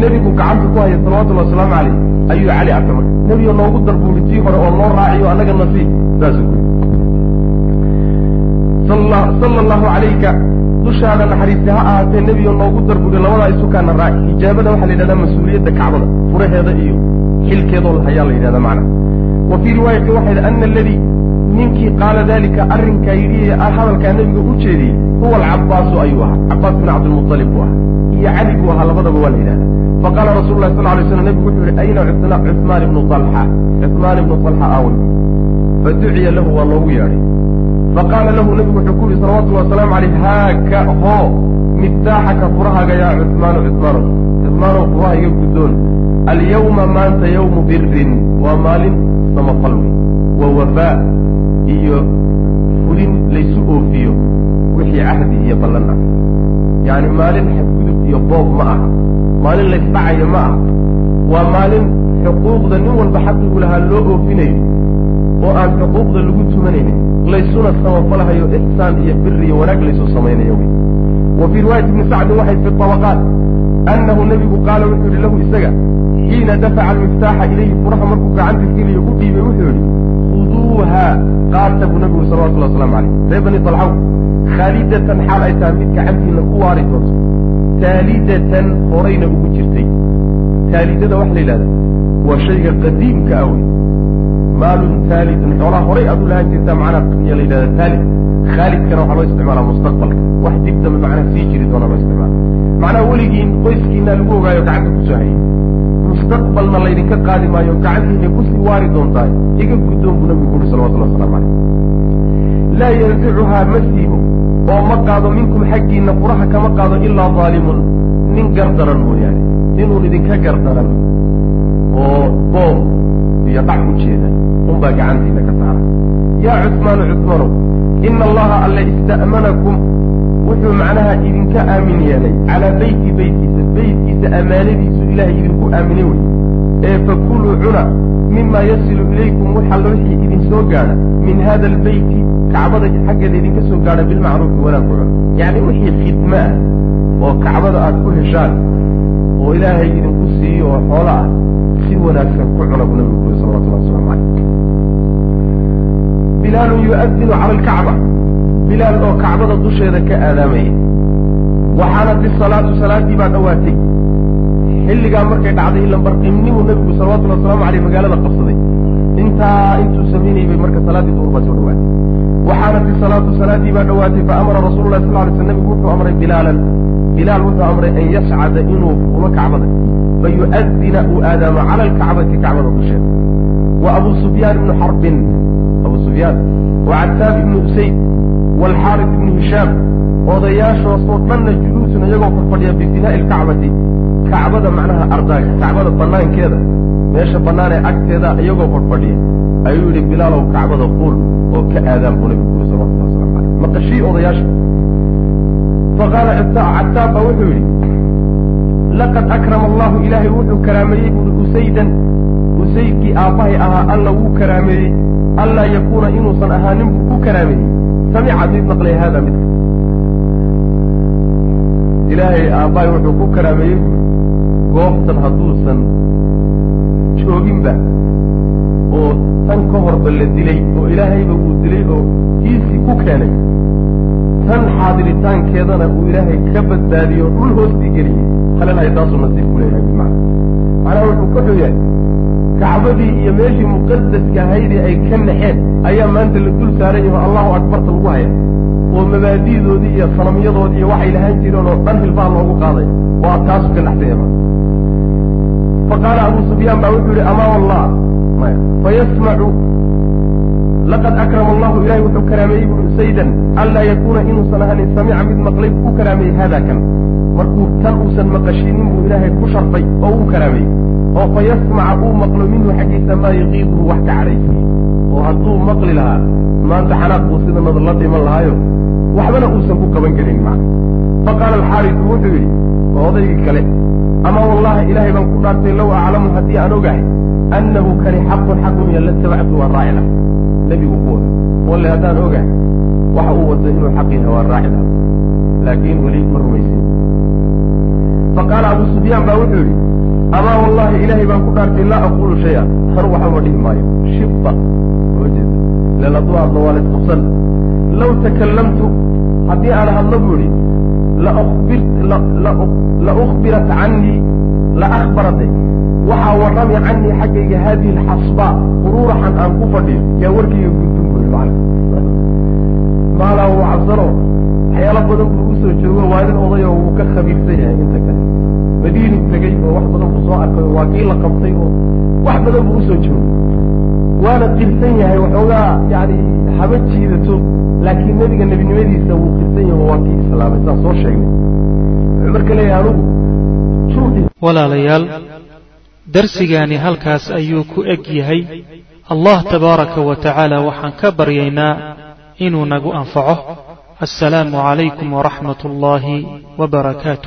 nebigu gacanta ku haya salawatullahi wasalaamu calayh ayuu cali arka marka. Nebigo noogu darbuuri tii hore oo noo raaciyo annaga nasiib saasuu ku sala allahu calayka dushaada naxariista ha ahaatee nebigo noogu darbuuri labadaa isukaana raaci xijaabada waxaa la yidhahdaa mas'uuliyadda kacbada furaheeda iyo xilkeedoo lahayaa la yidhahda macna. Wa fii riwaayati waxay yidhi ana aladii ninkii qaala dalika arrinkaa yidhi hadalkaa nebiga u jeediyey huwa alcabaasu ayuu ahaa. Cabaas bin cabdilmualib buu ahaa. Iyo cali buu ahaa labadaba waa la yidhahda faqaala rasulu lahi sal lay slam nebigu wuxuu yihi ayna cuثmaan ibnu alxa cuثmaan ibnu alxa aawey faduciya lahu waa loogu yeedhay faqaala lahu nebigu wuxuu ku yihi salawatullahi wasalaamu alayh haaka hoo miftaaxaka furahaga yaa cuhmaanu cuhmaanow cuhmaanow furaha iga guddoon alyawma maanta yawmu birin waa maalin samafal wa wafaa iyo fulin laysu oofiyo wixii cahdi iyo ballan ah yacni maalin xadgudub iyo boob ma aha maalin laysdhacayo ma aha waa maalin xuquuqda nin walba xaqigu lahaa loo oofinayo oo aan xuquuqda lagu tumanaynin laysuna samafalhayo ixsaan iyo biri iyo wanaag laysu samaynayo. Wa fii riwaayati ibni sacdin waxay fi tabaqaat annahu nebigu qaala wuxuu yihi lahu isaga xiina dafaca almiftaaxa ilayhi furaha markuu gacanta geliyo u dhiibay wuxuu yihi khuduuha qaata buu nabigu salawatullah waslamu calayh ree bani talxaw khaalidatan xaal ay tahay mid gacantiina ku waari doonto. Taalidatan horayna ugu jirtay. Taalidada waxa la yidhahda waa shayga qadiimka ah maalun taalidun xoolaha horay aad u lahaan jirtaa macnaa ya la yidhahda taalid khaalidkana waxaa loo isticmaalaa mustaqbalka. Wax dib dambe sii jiri doona loo isticmaala macnaha weligiin qoyskiina lagu ogaayo gacanta ku soo hayay. Mustaqbalna laydinka qaadi maayo gacantiina ku sii waari doontaa iga guddoon buu nabigu uri salawatullah waslamu calayh laa yanzicuhaa ma siibo. Oo ma qaado minkum xaggiinna furaha kama qaado ilaa daalimun nin gardaran mooyaane. Inuun idinka gardaran oo boob iyo dhac u jeeda unbaa gacantiina ka saara yaa cusmaanu cusmanow ina allaha alle ista'manakum wuxuu macnaha idinka aamin yeelay calaa beyti beytkiisa beytkiisa ammaanadiisu ilaahay idinku aaminay wey ee fakuluu cuna mima yasilu ilaykum waxalla wixii idin soo gaadha min hada albeyti kacbada xaggeeda idinka soo gaadha bilmacruufi wanaag ku cuna yacni wixii khidme ah oo kacbada aad ku heshaan oo ilaahay idinku siiyo oo xoolo ah wanaagsan ku cuna buu nabigu kuri salawatullah waslamu calayh. Bilaalun yu'adinu cala alkacba bilaal oo kacbada dusheeda ka aadaamaya waxaana fi salaatu salaaddii baa dhowaatay xilligaa markay dhacday ilan barqimnimuu nabigu salawatullhi waslamu aleyh magaalada qabsaday intaa intuu samaynayay bay marka salaaddii duhur baa soo dhawaatay. Waxaana fi salaatu salaaddii baa dhowaatay fa amara rasulu lahi sal lay sl nabigu wuxuu amray bilaalan. Bilaal wuxuu amray an yascada inuu fulo kacbada. Fayu'adina uu aadaamo cala alkacbati kacbada dusheeda wa abu sufyaan ibnu xarbin abu sufyaan wa cataab ibnu usayd waalxaaris ibnu hishaam odayaashoosoo dhanna juluusun iyagoo fadfadhiya bifinaa'i ilkacbati. Kacbada macnaha ardaaga kacbada banaankeeda meesha bannaan ee agteeda iyagoo fadfadhiya ayuu yidhi bilaalow kacbada quul oo ka aadaan buu nabigu kuri salawatullah waslamu caleyh maqashii odayaasha faqaala cataab baa wuxuu yidhi laqad akrama allahu ilaahay wuxuu karaameeyey buui usaydan usaydkii aabbahay ahaa alla wuu karaameeyey. Anlaa yakuuna inuusan ahaanin buu ku karaameeyey. Samica mid maqlay haada midka ilaahay aabbahay wuxuu ku karaameeyey goobtan hadduusan jooginba oo tan ka horba la dilay oo ilaahayba uu dilay oo kiisii ku keenay. Tan xaadiritaankeedana uu ilaahay ka badbaadiyo dhul hoostii geliyey halelahay taasuu nasiib ku leeyahay bimacna macnaha wuxuu ka xun yahay kacbadii iyo meeshii muqadaska ahaydii ay ka naxeen ayaa maanta la dul saaran yaho allahu akbarta lagu haya. Oo mabaadi'doodii iyo sanamyadoodii iyo waxay lahaan jireen oo dhan hilbaa loogu qaaday. Aad taasu ka naxsanya ma fa qaala abu sufyaan baa wuxuu yihi amaa wallah fayasmacu laqad akrama allahu ilahay wuxuu karaameeyey bui saydan anlaa yakuuna inuusan ahanin samica mid maqlay ku karaameeyey hada kan markuu tan uusan maqashinin buu ilaahay ku sharfay oo uu karaameeyey oo fa yasmaca uu maqlo minhu xaggiisa maa yaqiiduhu wax ka cadhaysiiye oo hadduu maqli lahaa maanta xanaaq buu sida nadar la dhiman lahaayo waxbana uusan ku qaban karin macna fa qaala alxaarisu wuxuu yidhi waa odaygii kale amaa wallahi ilaahay baan ku dhaartay low aclamu haddii aan ogahay annahu kani xaqun xaqun iyo la tabactu laha nebigu ku wada walle haddaan ogahay waxa uu wado inuu xaq yahay waan raaci laha laakiin weli ma rumaysin. Faqaala abu sufyaan baa wuxuu yidhi amaa wallahi ilaahay baan ku dhaartay laa aquulu shaya anu waxba dhihi maayo. Shibba. Oo ilan hadduu hadlo waa laisqabsan law takallamtu haddii aan hadlo buu idhi la ukbirat canii la akhbarate waxaa warrami canii xaggayga haadihi alxasbaa quruuraxan aan ku fadhiyo. Yaa warkayga gudbin buu yidhi macna maalaa wuu cabsano. Waxyaalo badan buu u soo joogo waa nin odayoo wuu ka khabiirsan yahay inta kale madiinu tegey oo wax badan ku soo arkay oo waa kii la qabtay oo wax badan buu u soo joogay. Waana qirsan yahay waxoogaa yani haba jiidato laakiin nebiga nebinimadiisa wuu qirsan yahay oo waa kii islaamay. Saa soo sheegnay. Wuxuu marka leeyahay anugu walaalayaal darsigaani halkaas ayuu ku eg yahay. Allah tabaaraka wa tacaala waxaan ka baryaynaa inuu nagu anfaco. Asalaamu calaykum waraxmat ullaahi wbarakaatu